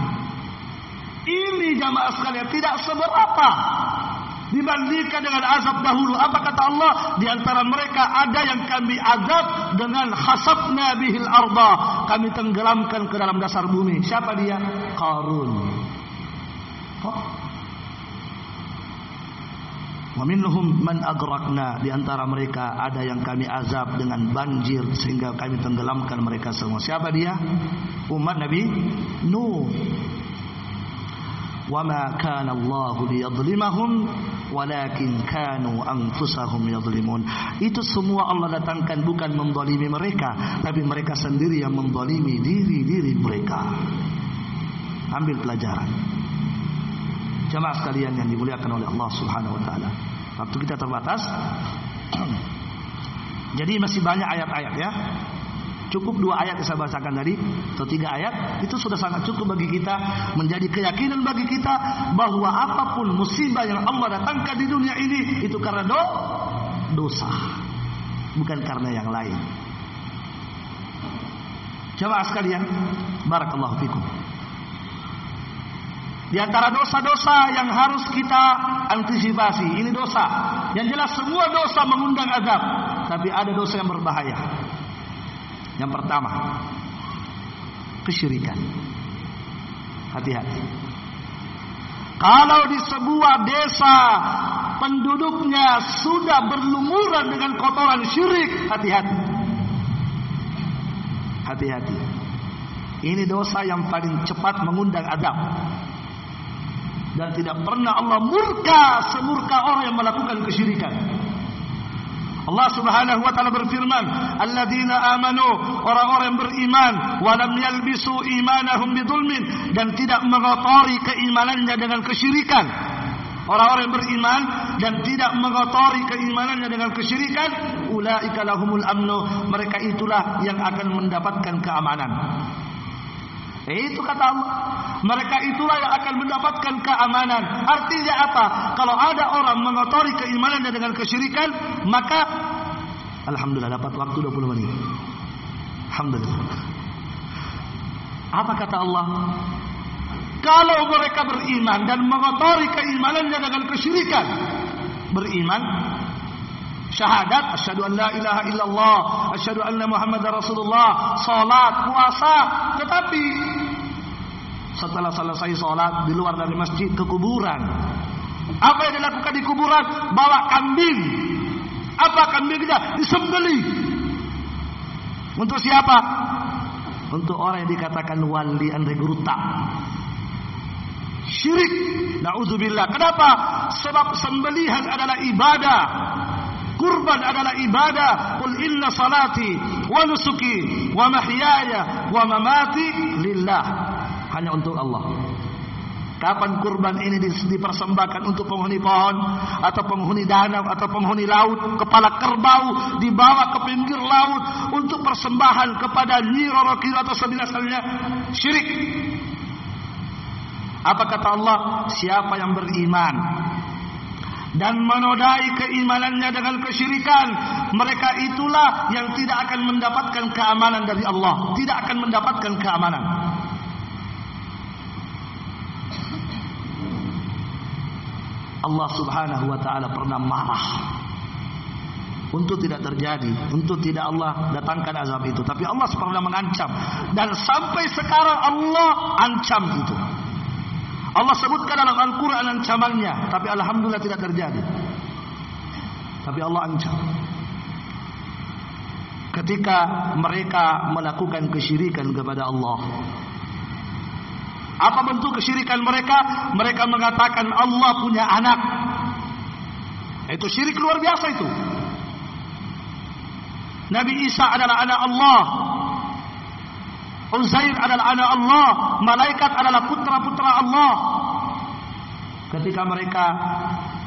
Ini jamaah sekalian tidak seberapa dibandingkan dengan azab dahulu. Apa kata Allah? Di antara mereka ada yang kami azab dengan khasabna bihil arda. Kami tenggelamkan ke dalam dasar bumi. Siapa dia? Qarun. Oh. Waminhum man agrakna di antara mereka ada yang kami azab dengan banjir sehingga kami tenggelamkan mereka semua. Siapa dia? Umat Nabi Nuh. Wama kana Allah liyadhlimahum walakin kanu anfusahum yadhlimun. Itu semua Allah datangkan bukan mendzalimi mereka, tapi mereka sendiri yang mendzalimi diri-diri mereka. Ambil pelajaran. Jamaah sekalian yang dimuliakan oleh Allah subhanahu wa ta'ala waktu kita terbatas jadi masih banyak ayat-ayat ya Cukup dua ayat yang saya bacakan tadi atau tiga ayat itu sudah sangat cukup bagi kita menjadi keyakinan bagi kita bahwa apa pun musibah yang Allah datangkan di dunia ini itu karena do dosa bukan karena yang lain. Jemaah sekalian, barakallahu fikum. Di antara dosa-dosa yang harus kita antisipasi, ini dosa. Yang jelas semua dosa mengundang azab, tapi ada dosa yang berbahaya. Yang pertama, kesyirikan. Hati-hati. Kalau di sebuah desa penduduknya sudah berlumuran dengan kotoran syirik, hati-hati. Hati-hati. Ini dosa yang paling cepat mengundang adab. Dan tidak pernah Allah murka semurka orang yang melakukan kesyirikan. Allah Subhanahu wa taala berfirman, "Alladzina amanu," orang-orang yang beriman, "wa lam yalbisu imanahum bidzulmin" dan tidak mengotori keimanannya dengan kesyirikan. Orang-orang yang beriman dan tidak mengotori keimanannya dengan kesyirikan, ulaika lahumul amnu, mereka itulah yang akan mendapatkan keamanan. Itu kata Allah. Mereka itulah yang akan mendapatkan keamanan. Artinya apa? Kalau ada orang mengotori keimanannya dengan kesyirikan, maka Alhamdulillah dapat waktu 20 menit. Alhamdulillah. Apa kata Allah? Kalau mereka beriman dan mengotori keimanannya dengan kesyirikan, beriman, syahadat asyhadu an la ilaha illallah asyhadu anna muhammadar rasulullah. Salat puasa tetapi setelah selesai salat di luar dari masjid ke kuburan. Apa yang dilakukan di kuburan? Bawa kambing. Apa kambingnya disembeli. Untuk siapa? Untuk orang yang dikatakan wali Andre Guruta. Syirik. Naudzubillah. Kenapa? Sebab sembelihan adalah ibadah kurban adalah ibadah. Qul inna salati wa nusuki wa mahyaya wa mamati lillah. hanya untuk Allah. Kapan kurban ini dipersembahkan untuk penghuni pohon atau penghuni danau atau penghuni laut, kepala kerbau dibawa ke pinggir laut untuk persembahan kepada Nyi Roro atau semisalnya syirik. Apa kata Allah? Siapa yang beriman dan menodai keimanannya dengan kesyirikan, mereka itulah yang tidak akan mendapatkan keamanan dari Allah, tidak akan mendapatkan keamanan. Allah Subhanahu wa taala pernah marah untuk tidak terjadi, untuk tidak Allah datangkan azab itu. Tapi Allah pernah mengancam dan sampai sekarang Allah ancam itu. Allah sebutkan dalam Al-Quran ancamannya, tapi Alhamdulillah tidak terjadi. Tapi Allah ancam. Ketika mereka melakukan kesyirikan kepada Allah, apa bentuk kesyirikan mereka? Mereka mengatakan Allah punya anak. Itu syirik luar biasa itu. Nabi Isa adalah anak Allah. Uzair adalah anak Allah. Malaikat adalah putra-putra Allah. Ketika mereka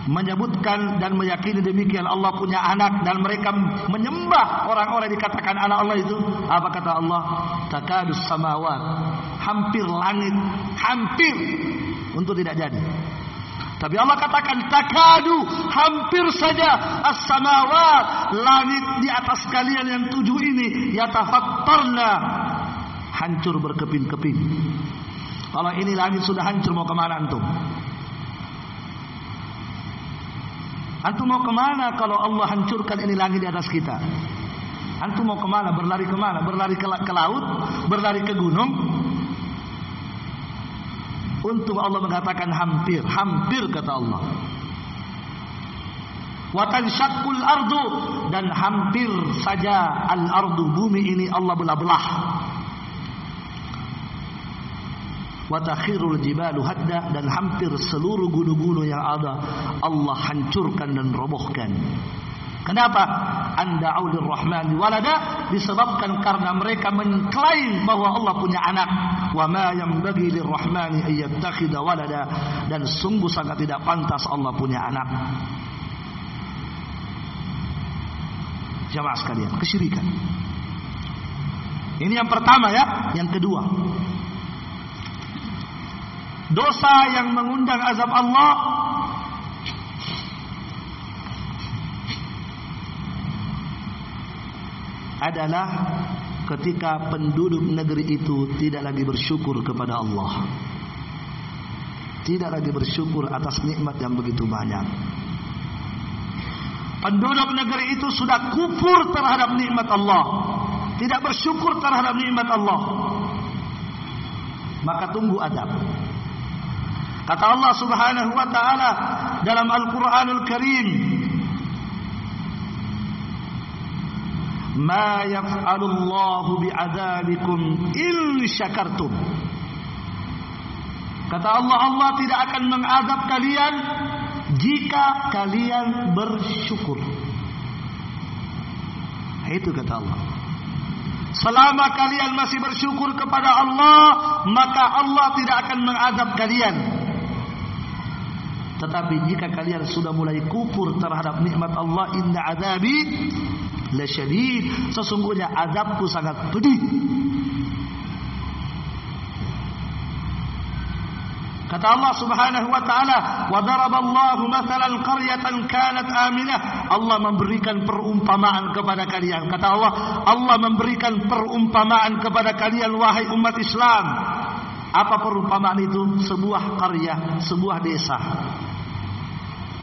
menyebutkan dan meyakini demikian Allah punya anak dan mereka menyembah orang-orang dikatakan anak Allah itu apa kata Allah takadus samawat hampir langit hampir untuk tidak jadi tapi Allah katakan takadu hampir saja as-samawat langit di atas kalian yang tujuh ini yatafattarna hancur berkeping-keping kalau ini langit sudah hancur mau ke mana antum Antum mau ke mana kalau Allah hancurkan ini langit di atas kita? Antum mau ke mana? Berlari ke mana? Berlari ke, ke laut? Berlari ke gunung? Untung Allah mengatakan hampir, hampir kata Allah. Watan syakul ardu dan hampir saja al ardu bumi ini Allah belah-belah. Watakhirul jibalu hadda dan hampir seluruh gunung-gunung yang ada Allah hancurkan dan robohkan. Kenapa? Anda aulir rahman walada disebabkan karena mereka mengklaim bahwa Allah punya anak. Wa ma yanbaghi lirrahmani ayyattakhidha walada dan sungguh sangat tidak pantas Allah punya anak. Jamaah sekalian, kesyirikan. Ini yang pertama ya, yang kedua dosa yang mengundang azab Allah adalah ketika penduduk negeri itu tidak lagi bersyukur kepada Allah. Tidak lagi bersyukur atas nikmat yang begitu banyak. Penduduk negeri itu sudah kufur terhadap nikmat Allah. Tidak bersyukur terhadap nikmat Allah. Maka tunggu adab. Kata Allah Subhanahu wa taala dalam Al-Qur'anul Karim, "Ma yaf'alu Allah bi'adzabikum in syakartum." Kata Allah, Allah tidak akan mengadab kalian jika kalian bersyukur. Itu kata Allah. Selama kalian masih bersyukur kepada Allah, maka Allah tidak akan mengadab kalian. Tetapi jika kalian sudah mulai kufur terhadap nikmat Allah, inna azabi lasyadid. Sesungguhnya azabku sangat pedih. Kata Allah Subhanahu wa taala, "Wa daraballahu mathalan qaryatan kanat aminah." Allah memberikan perumpamaan kepada kalian. Kata Allah, Allah memberikan perumpamaan kepada kalian wahai umat Islam. Apa perumpamaan itu? Sebuah karya, sebuah desa.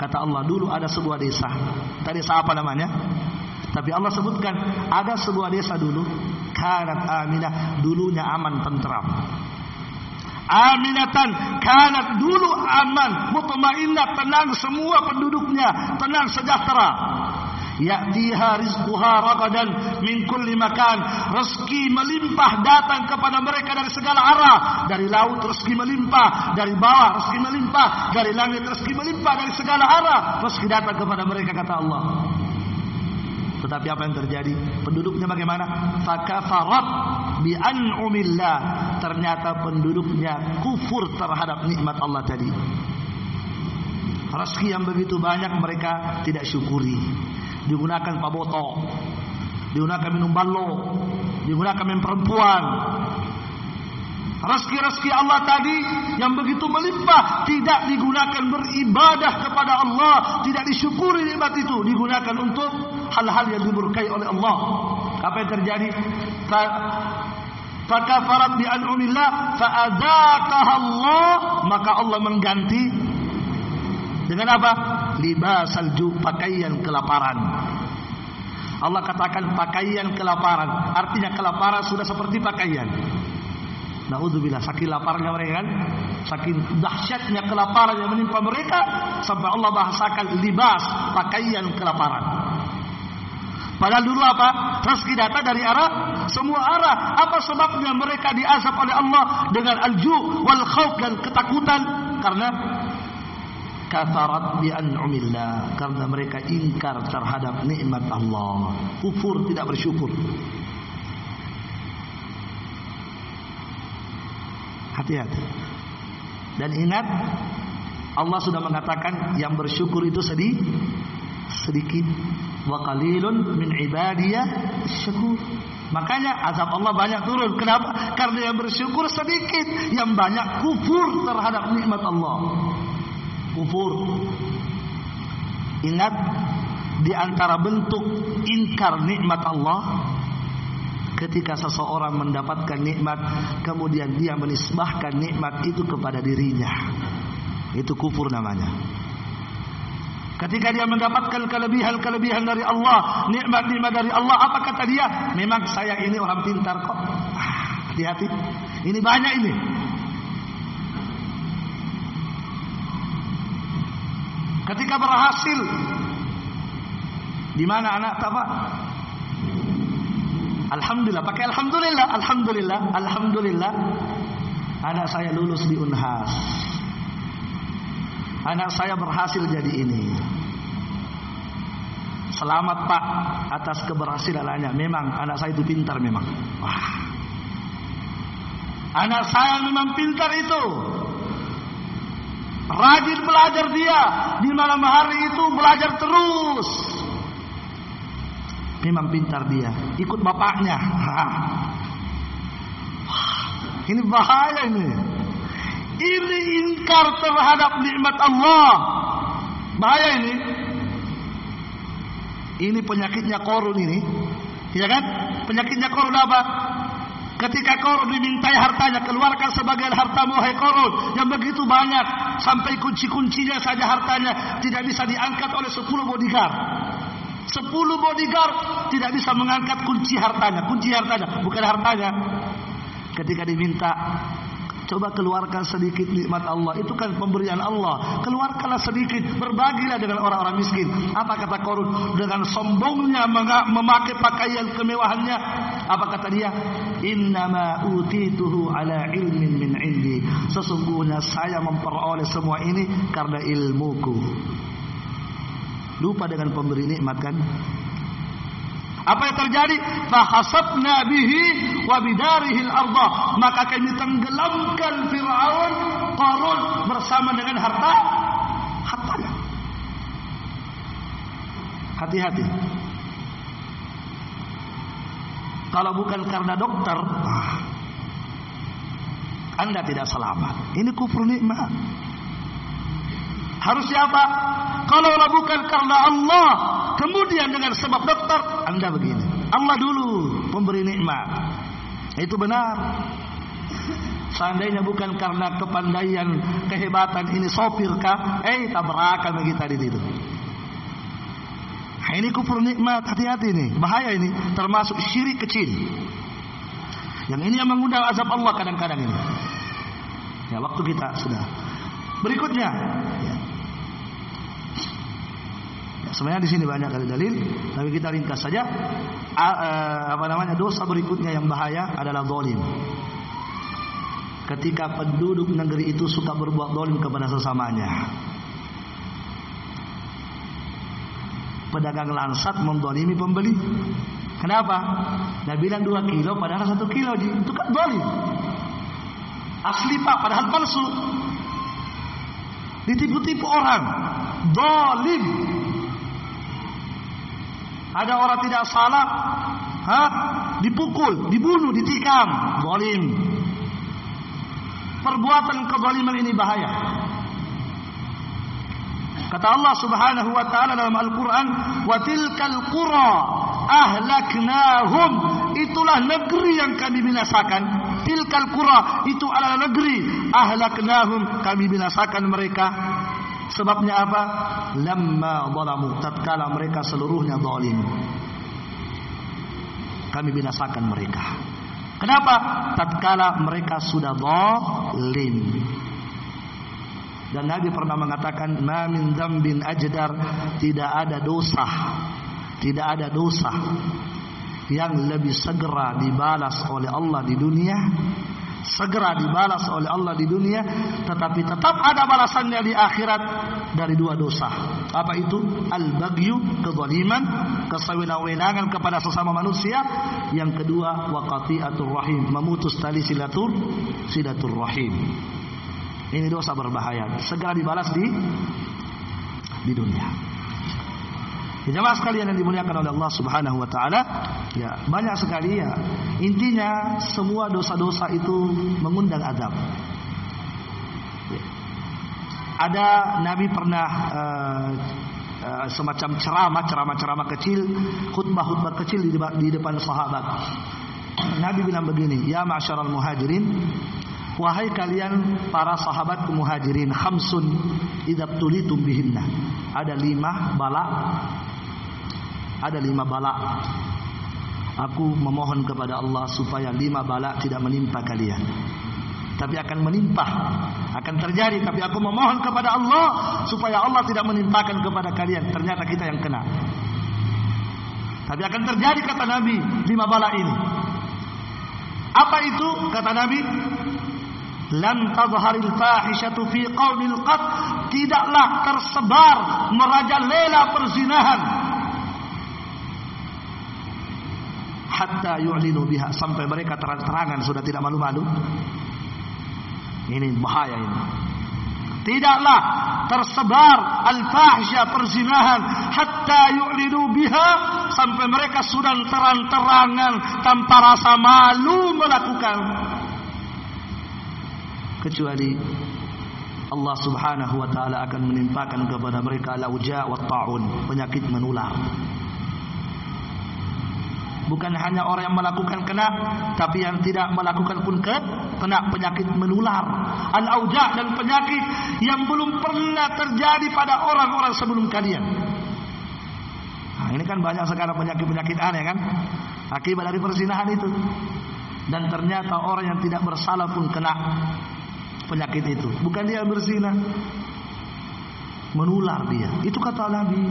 Kata Allah, dulu ada sebuah desa. Tadi desa apa namanya? Tapi Allah sebutkan ada sebuah desa dulu, kanat aminah, dulunya aman tentram. Aminatan kanat dulu aman, mutmainnah, tenang semua penduduknya, tenang sejahtera. Ya'tiha rizquha ragadan min kulli makan. Rezeki melimpah datang kepada mereka dari segala arah. Dari laut rezeki melimpah, dari bawah rezeki melimpah, dari langit rezeki melimpah dari segala arah. Rezeki datang kepada mereka kata Allah. Tetapi apa yang terjadi? Penduduknya bagaimana? Fakafarat bi an'umillah. Ternyata penduduknya kufur terhadap nikmat Allah tadi. Rezeki yang begitu banyak mereka tidak syukuri. Digunakan paboto, digunakan minum ballo, digunakan minum perempuan, Rezeki-rezeki Allah tadi yang begitu melimpah tidak digunakan beribadah kepada Allah, tidak disyukuri nikmat itu, digunakan untuk hal-hal yang dimurkai oleh Allah. Apa yang terjadi? Fakafarat bi an'umillah fa'adzaqaha Allah, maka Allah mengganti dengan apa? Libasal ju pakaian kelaparan. Allah katakan pakaian kelaparan, artinya kelaparan sudah seperti pakaian. Naudzubillah saking laparnya mereka kan saking dahsyatnya kelaparan yang menimpa mereka sampai Allah bahasakan libas pakaian kelaparan. Padahal dulu apa? Rezeki datang dari arah semua arah. Apa sebabnya mereka diazab oleh Allah dengan alju wal khauf dan ketakutan karena kafarat bi an'umillah karena mereka ingkar terhadap nikmat Allah. Kufur tidak bersyukur. Hati-hati. Dan ingat Allah sudah mengatakan yang bersyukur itu sedih sedikit wa qalilun min ibadiyah syukur. Makanya azab Allah banyak turun. Kenapa? Karena yang bersyukur sedikit, yang banyak kufur terhadap nikmat Allah. Kufur. Ingat di antara bentuk ingkar nikmat Allah ketika seseorang mendapatkan nikmat kemudian dia menisbahkan nikmat itu kepada dirinya. Itu kufur namanya. Ketika dia mendapatkan kelebihan-kelebihan dari Allah nikmat-nikmat dari Allah apa kata dia? Memang saya ini orang pintar kok. Ah, hati-hati. Ini banyak ini ketika berhasil di mana anak tak Alhamdulillah, pakai alhamdulillah, alhamdulillah, alhamdulillah. Anak saya lulus di Unhas. Anak saya berhasil jadi ini. Selamat Pak atas keberhasilannya. Memang anak saya itu pintar memang. Wah. Anak saya memang pintar itu. Rajin belajar dia. Di malam hari itu belajar terus. Memang pintar dia. Ikut bapaknya. Ini bahaya ini. Ini ingkar terhadap nikmat Allah. Bahaya ini. Ini penyakitnya korun ini. Ya kan? Penyakitnya korun apa? Ketika korun dimintai hartanya, keluarkan sebagian hartamu, hai korun. Yang begitu banyak. Sampai kunci-kuncinya saja hartanya. Tidak bisa diangkat oleh 10 bodyguard. Sepuluh bodyguard tidak bisa mengangkat kunci hartanya. Kunci hartanya, bukan hartanya. Ketika diminta, coba keluarkan sedikit nikmat Allah. Itu kan pemberian Allah. Keluarkanlah sedikit, berbagilah dengan orang-orang miskin. Apa kata Korun? Dengan sombongnya memakai pakaian kemewahannya. Apa kata dia? Innama utituhu ala ilmin min indi. Sesungguhnya saya memperoleh semua ini karena ilmuku. Lupa dengan pemberi nikmat kan? Apa yang terjadi? Fahasabna bihi wa bidarihi al-ardh. Maka kami tenggelamkan Firaun, Qarun bersama dengan harta hartanya. Hati-hati. Kalau bukan karena dokter, Anda tidak selamat. Ini kufur nikmat. Harus siapa? Kalau bukan karena Allah, kemudian dengan sebab dokter, Anda begini. Allah dulu pemberi nikmat. Itu benar. Seandainya bukan karena kepandaian, kehebatan ini sopir kah? Eh, tabrakan kita di situ. Nah, ini kufur nikmat, hati-hati nih, bahaya ini, termasuk syirik kecil. Yang ini yang mengundang azab Allah kadang-kadang ini. Ya, waktu kita sudah. Berikutnya, ya. Sebenarnya di sini banyak kali dalil, tapi kita ringkas saja. A, e, apa namanya dosa berikutnya yang bahaya adalah zalim. Ketika penduduk negeri itu suka berbuat zalim kepada sesamanya. Pedagang lansat mendolimi pembeli. Kenapa? Nah bilang dua kilo padahal satu kilo itu kan dolim. Asli pak padahal palsu. Ditipu-tipu orang. Dolim. Ada orang tidak salah. Hah? Dipukul, dibunuh, ditikam. Dolim. Perbuatan kezaliman ini bahaya. Kata Allah Subhanahu wa taala dalam Al-Qur'an, "Wa tilkal qura ahlaknahum." Itulah negeri yang kami binasakan. Tilkal qura itu adalah negeri ahlaknahum kami binasakan mereka. Sebabnya apa? Lamma zalamu tatkala mereka seluruhnya zalim. Kami binasakan mereka. Kenapa? Tatkala mereka sudah zalim. Dan Nabi pernah mengatakan, "Ma min dzambin ajdar," tidak ada dosa. Tidak ada dosa yang lebih segera dibalas oleh Allah di dunia, segera dibalas oleh Allah di dunia, tetapi tetap ada balasannya di akhirat dari dua dosa. Apa itu? Al-baghyu, kezaliman, kesewenang-wenangan kepada sesama manusia. Yang kedua, waqati'atur rahim, memutus tali silatur silatur rahim. Ini dosa berbahaya. Segera dibalas di di dunia. Ya, jemaah sekalian yang dimuliakan oleh Allah Subhanahu wa taala, ya, banyak sekali ya. Intinya semua dosa-dosa itu mengundang azab. Ya. Ada Nabi pernah uh, uh, semacam ceramah, ceramah-ceramah kecil, khutbah-khutbah kecil di, di depan sahabat. Nabi bilang begini, "Ya ma'syaral muhajirin, Wahai kalian para sahabat muhajirin khamsun idab tulitum bihinna. Ada lima bala. Ada lima bala. Aku memohon kepada Allah supaya lima bala tidak menimpa kalian. Tapi akan menimpa, akan terjadi. Tapi aku memohon kepada Allah supaya Allah tidak menimpakan kepada kalian. Ternyata kita yang kena. Tapi akan terjadi kata Nabi lima bala ini. Apa itu kata Nabi? Lam tadharil fahishatu fi qaumil qat tidaklah tersebar merajalela perzinahan hatta yu'linu biha. Sampai mereka terang-terangan sudah tidak malu-malu. Ini bahaya ini. Tidaklah tersebar al-fahisha perzinahan. Hatta yu'linu biha. Sampai mereka sudah terang-terangan tanpa rasa malu melakukan. Kecuali Allah Subhanahu wa taala akan menimpakan kepada mereka lauja wa taun, penyakit menular. Bukan hanya orang yang melakukan kena, tapi yang tidak melakukan pun ke, kena penyakit menular. Al-auja dan penyakit yang belum pernah terjadi pada orang-orang sebelum kalian. Nah, ini kan banyak sekarang penyakit-penyakit aneh kan? Akibat dari persinahan itu. Dan ternyata orang yang tidak bersalah pun kena penyakit itu. Bukan dia berzina. Menular dia. Itu kata Nabi.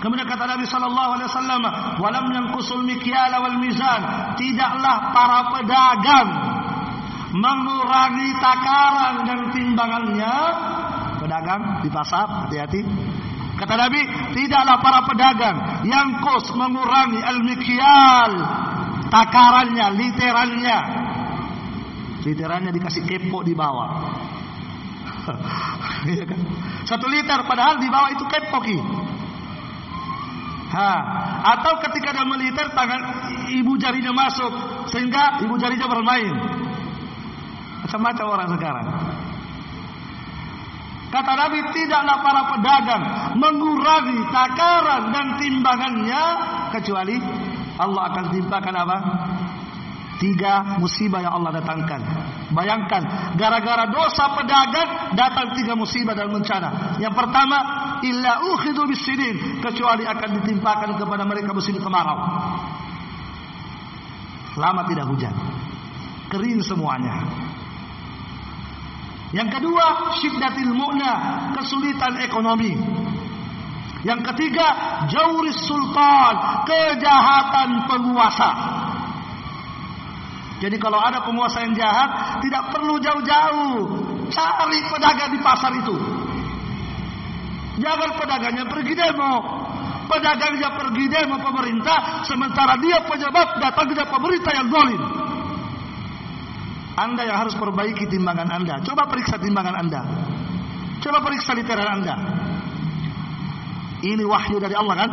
Kemudian kata Nabi sallallahu alaihi wasallam, "Walam yanqusul mikyala wal mizan." Tidaklah para pedagang mengurangi takaran dan timbangannya. Pedagang di pasar, hati-hati. Kata Nabi, tidaklah para pedagang yang kos mengurangi al-mikyal, takarannya, literannya, Literannya dikasih kepo di bawah. Iya kan? Satu liter padahal di bawah itu kepo ki. Ha. Atau ketika dia meliter tangan ibu jarinya masuk sehingga ibu jarinya bermain. Macam-macam orang sekarang. Kata Nabi tidaklah para pedagang mengurangi takaran dan timbangannya kecuali Allah akan timpakan apa? Tiga musibah yang Allah datangkan. Bayangkan, gara-gara dosa pedagang datang tiga musibah dan bencana. Yang pertama, illa ukhidu bisinin, kecuali akan ditimpakan kepada mereka musim kemarau. Lama tidak hujan. Kering semuanya. Yang kedua, syiddatil mu'na, kesulitan ekonomi. Yang ketiga, jauris sultan, kejahatan penguasa. Jadi kalau ada penguasa yang jahat, tidak perlu jauh-jauh. Cari pedagang di pasar itu. Jangan pedagangnya pergi demo. Pedagangnya pergi demo pemerintah, sementara dia penyebab datangnya pemerintah yang zalim. Anda yang harus perbaiki timbangan Anda. Coba periksa timbangan Anda. Coba periksa literal Anda. Ini wahyu dari Allah kan?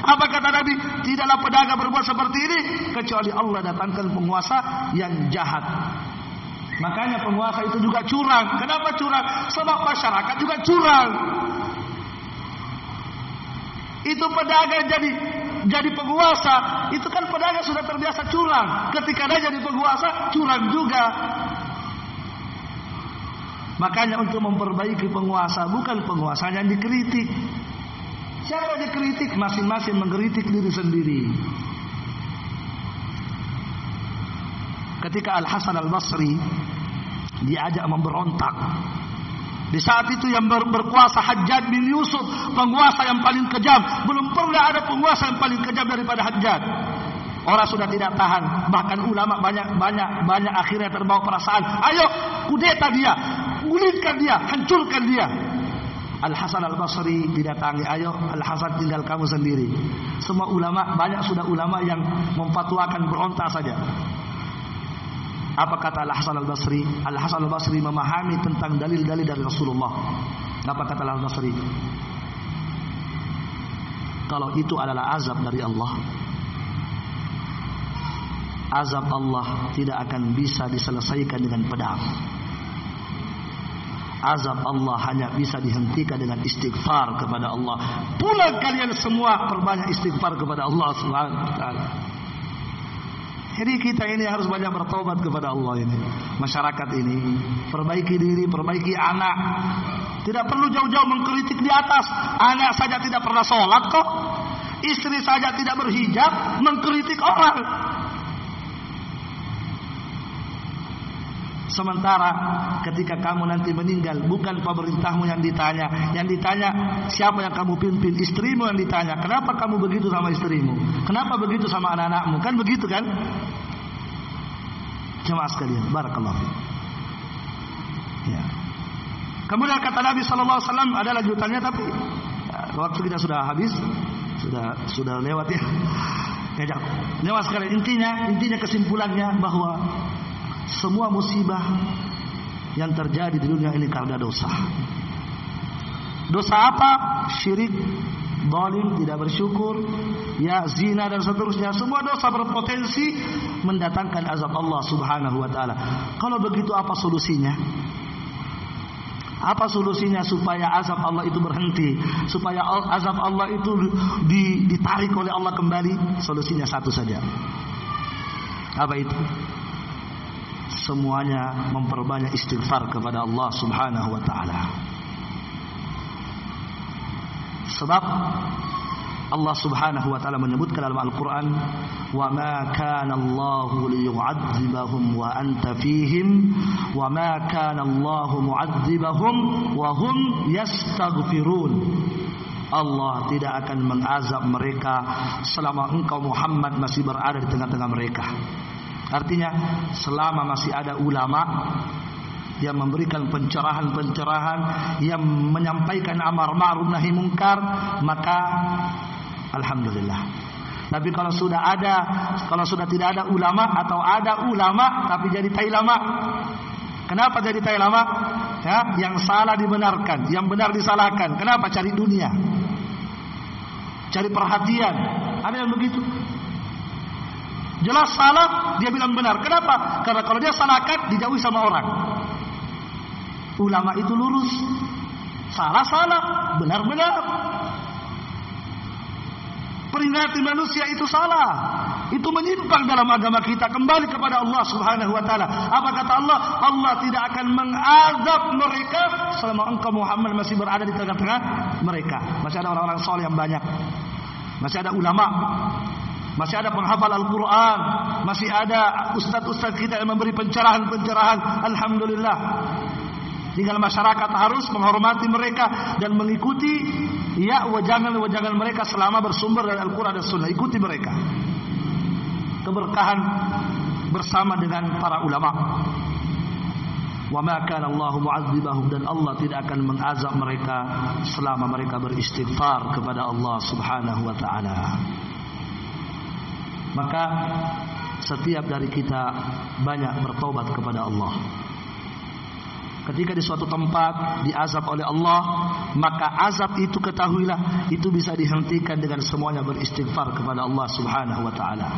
Apa kata Nabi? Tidaklah pedagang berbuat seperti ini kecuali Allah datangkan penguasa yang jahat. Makanya penguasa itu juga curang. Kenapa curang? Sebab masyarakat juga curang. Itu pedagang jadi jadi penguasa, itu kan pedagang sudah terbiasa curang. Ketika dia jadi penguasa, curang juga. Makanya untuk memperbaiki penguasa bukan penguasa yang dikritik, Siapa dikritik? Masing-masing mengkritik diri sendiri. Ketika Al Hasan Al Basri diajak memberontak, di saat itu yang ber berkuasa Hajjaj bin Yusuf, penguasa yang paling kejam. Belum pernah ada penguasa yang paling kejam daripada Hajjaj. Orang sudah tidak tahan, bahkan ulama banyak banyak banyak akhirnya terbawa perasaan. Ayo kudeta dia, gulitkan dia, hancurkan dia. Al Hasan Al Basri didatangi, ayo Al Hasan tinggal kamu sendiri. Semua ulama banyak sudah ulama yang memfatwakan berontak saja. Apa kata Al Hasan Al Basri? Al Hasan Al Basri memahami tentang dalil-dalil dari Rasulullah. Apa kata Al Basri? Kalau itu adalah azab dari Allah, azab Allah tidak akan bisa diselesaikan dengan pedang azab Allah hanya bisa dihentikan dengan istighfar kepada Allah. Pulang kalian semua perbanyak istighfar kepada Allah Subhanahu taala. Jadi kita ini harus banyak bertobat kepada Allah ini. Masyarakat ini perbaiki diri, perbaiki anak. Tidak perlu jauh-jauh mengkritik di atas. Anak saja tidak pernah sholat kok. Istri saja tidak berhijab, mengkritik orang. Sementara ketika kamu nanti meninggal bukan pemerintahmu yang ditanya, yang ditanya siapa yang kamu pimpin, istrimu yang ditanya. Kenapa kamu begitu sama istrimu? Kenapa begitu sama anak-anakmu? Kan begitu kan? Jemaah sekalian, barakallahu. Ya. Kemudian kata Nabi sallallahu alaihi wasallam ada lanjutannya tapi ya, waktu kita sudah habis, sudah sudah lewat ya. Ya, jemaah sekalian, intinya intinya kesimpulannya bahwa semua musibah yang terjadi di dunia ini karena dosa. Dosa apa? Syirik, zalim, tidak bersyukur, ya zina dan seterusnya. Semua dosa berpotensi mendatangkan azab Allah Subhanahu wa taala. Kalau begitu apa solusinya? Apa solusinya supaya azab Allah itu berhenti? Supaya azab Allah itu ditarik oleh Allah kembali? Solusinya satu saja. Apa itu? Semuanya memperbanyak istighfar kepada Allah Subhanahu wa taala. Sebab Allah Subhanahu wa taala menyebutkan dalam Al-Qur'an, "Wa ma kana Allahu liyu'adzibahum wa anta fihim, wa ma kana Allahu mu'adzibahum wa hum yastaghfirun." Allah tidak akan mengazab mereka selama engkau Muhammad masih berada di tengah-tengah mereka. Artinya selama masih ada ulama yang memberikan pencerahan-pencerahan yang menyampaikan amar ma'ruf nahi mungkar maka alhamdulillah. Tapi kalau sudah ada kalau sudah tidak ada ulama atau ada ulama tapi jadi tai lama. Kenapa jadi tai lama? Ya, yang salah dibenarkan, yang benar disalahkan. Kenapa cari dunia? Cari perhatian. Ada yang begitu. Jelas salah, dia bilang benar. Kenapa? Karena kalau dia salahkan, dijauhi sama orang. Ulama itu lurus. Salah-salah, benar-benar. Peringati manusia itu salah. Itu menyimpang dalam agama kita. Kembali kepada Allah subhanahu wa ta'ala. Apa kata Allah? Allah tidak akan mengazab mereka selama engkau Muhammad masih berada di tengah-tengah mereka. Masih ada orang-orang soleh yang banyak. Masih ada ulama masih ada penghafal Al-Quran, masih ada ustadz-ustadz kita yang memberi pencerahan-pencerahan. Alhamdulillah. Tinggal masyarakat harus menghormati mereka dan mengikuti ya wajangan-wajangan mereka selama bersumber dari Al-Quran dan Sunnah. Ikuti mereka. Keberkahan bersama dengan para ulama. Wa ma kana Allah dan Allah tidak akan mengazab mereka selama mereka beristighfar kepada Allah Subhanahu wa taala. Maka setiap dari kita banyak bertobat kepada Allah. Ketika di suatu tempat diazab oleh Allah, maka azab itu ketahuilah itu bisa dihentikan dengan semuanya beristighfar kepada Allah Subhanahu wa taala.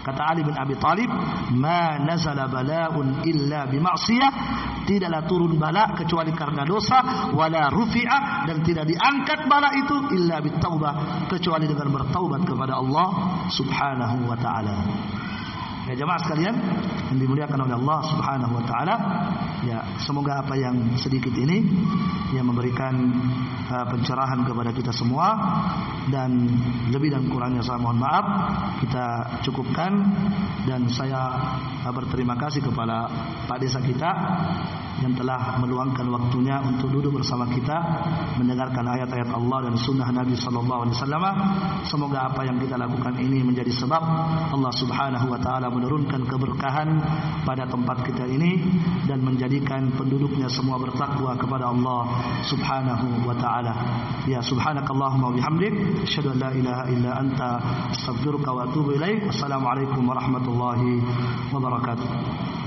Kata Ali bin Abi Talib, "Ma nazala bala'un illa bima'siyah." Tidaklah turun bala kecuali karena dosa, wala rufi'a dan tidak diangkat bala itu illa bitaubah kecuali dengan bertaubat kepada Allah Subhanahu wa taala. Ya jemaah sekalian yang dimuliakan oleh Allah Subhanahu wa taala, ya semoga apa yang sedikit ini yang memberikan uh, pencerahan kepada kita semua dan lebih dan kurangnya saya mohon maaf kita cukupkan dan saya uh, berterima kasih kepada Pak Desa kita yang telah meluangkan waktunya untuk duduk bersama kita mendengarkan ayat-ayat Allah dan sunnah Nabi sallallahu alaihi wasallam. Semoga apa yang kita lakukan ini menjadi sebab Allah Subhanahu wa taala menurunkan keberkahan pada tempat kita ini dan menjadikan penduduknya semua bertakwa kepada Allah Subhanahu wa taala. Ya subhanakallahumma bihamdik asyhadu an la ilaha illa anta astaghfiruka wa atubu ilaik. Wassalamualaikum warahmatullahi wabarakatuh.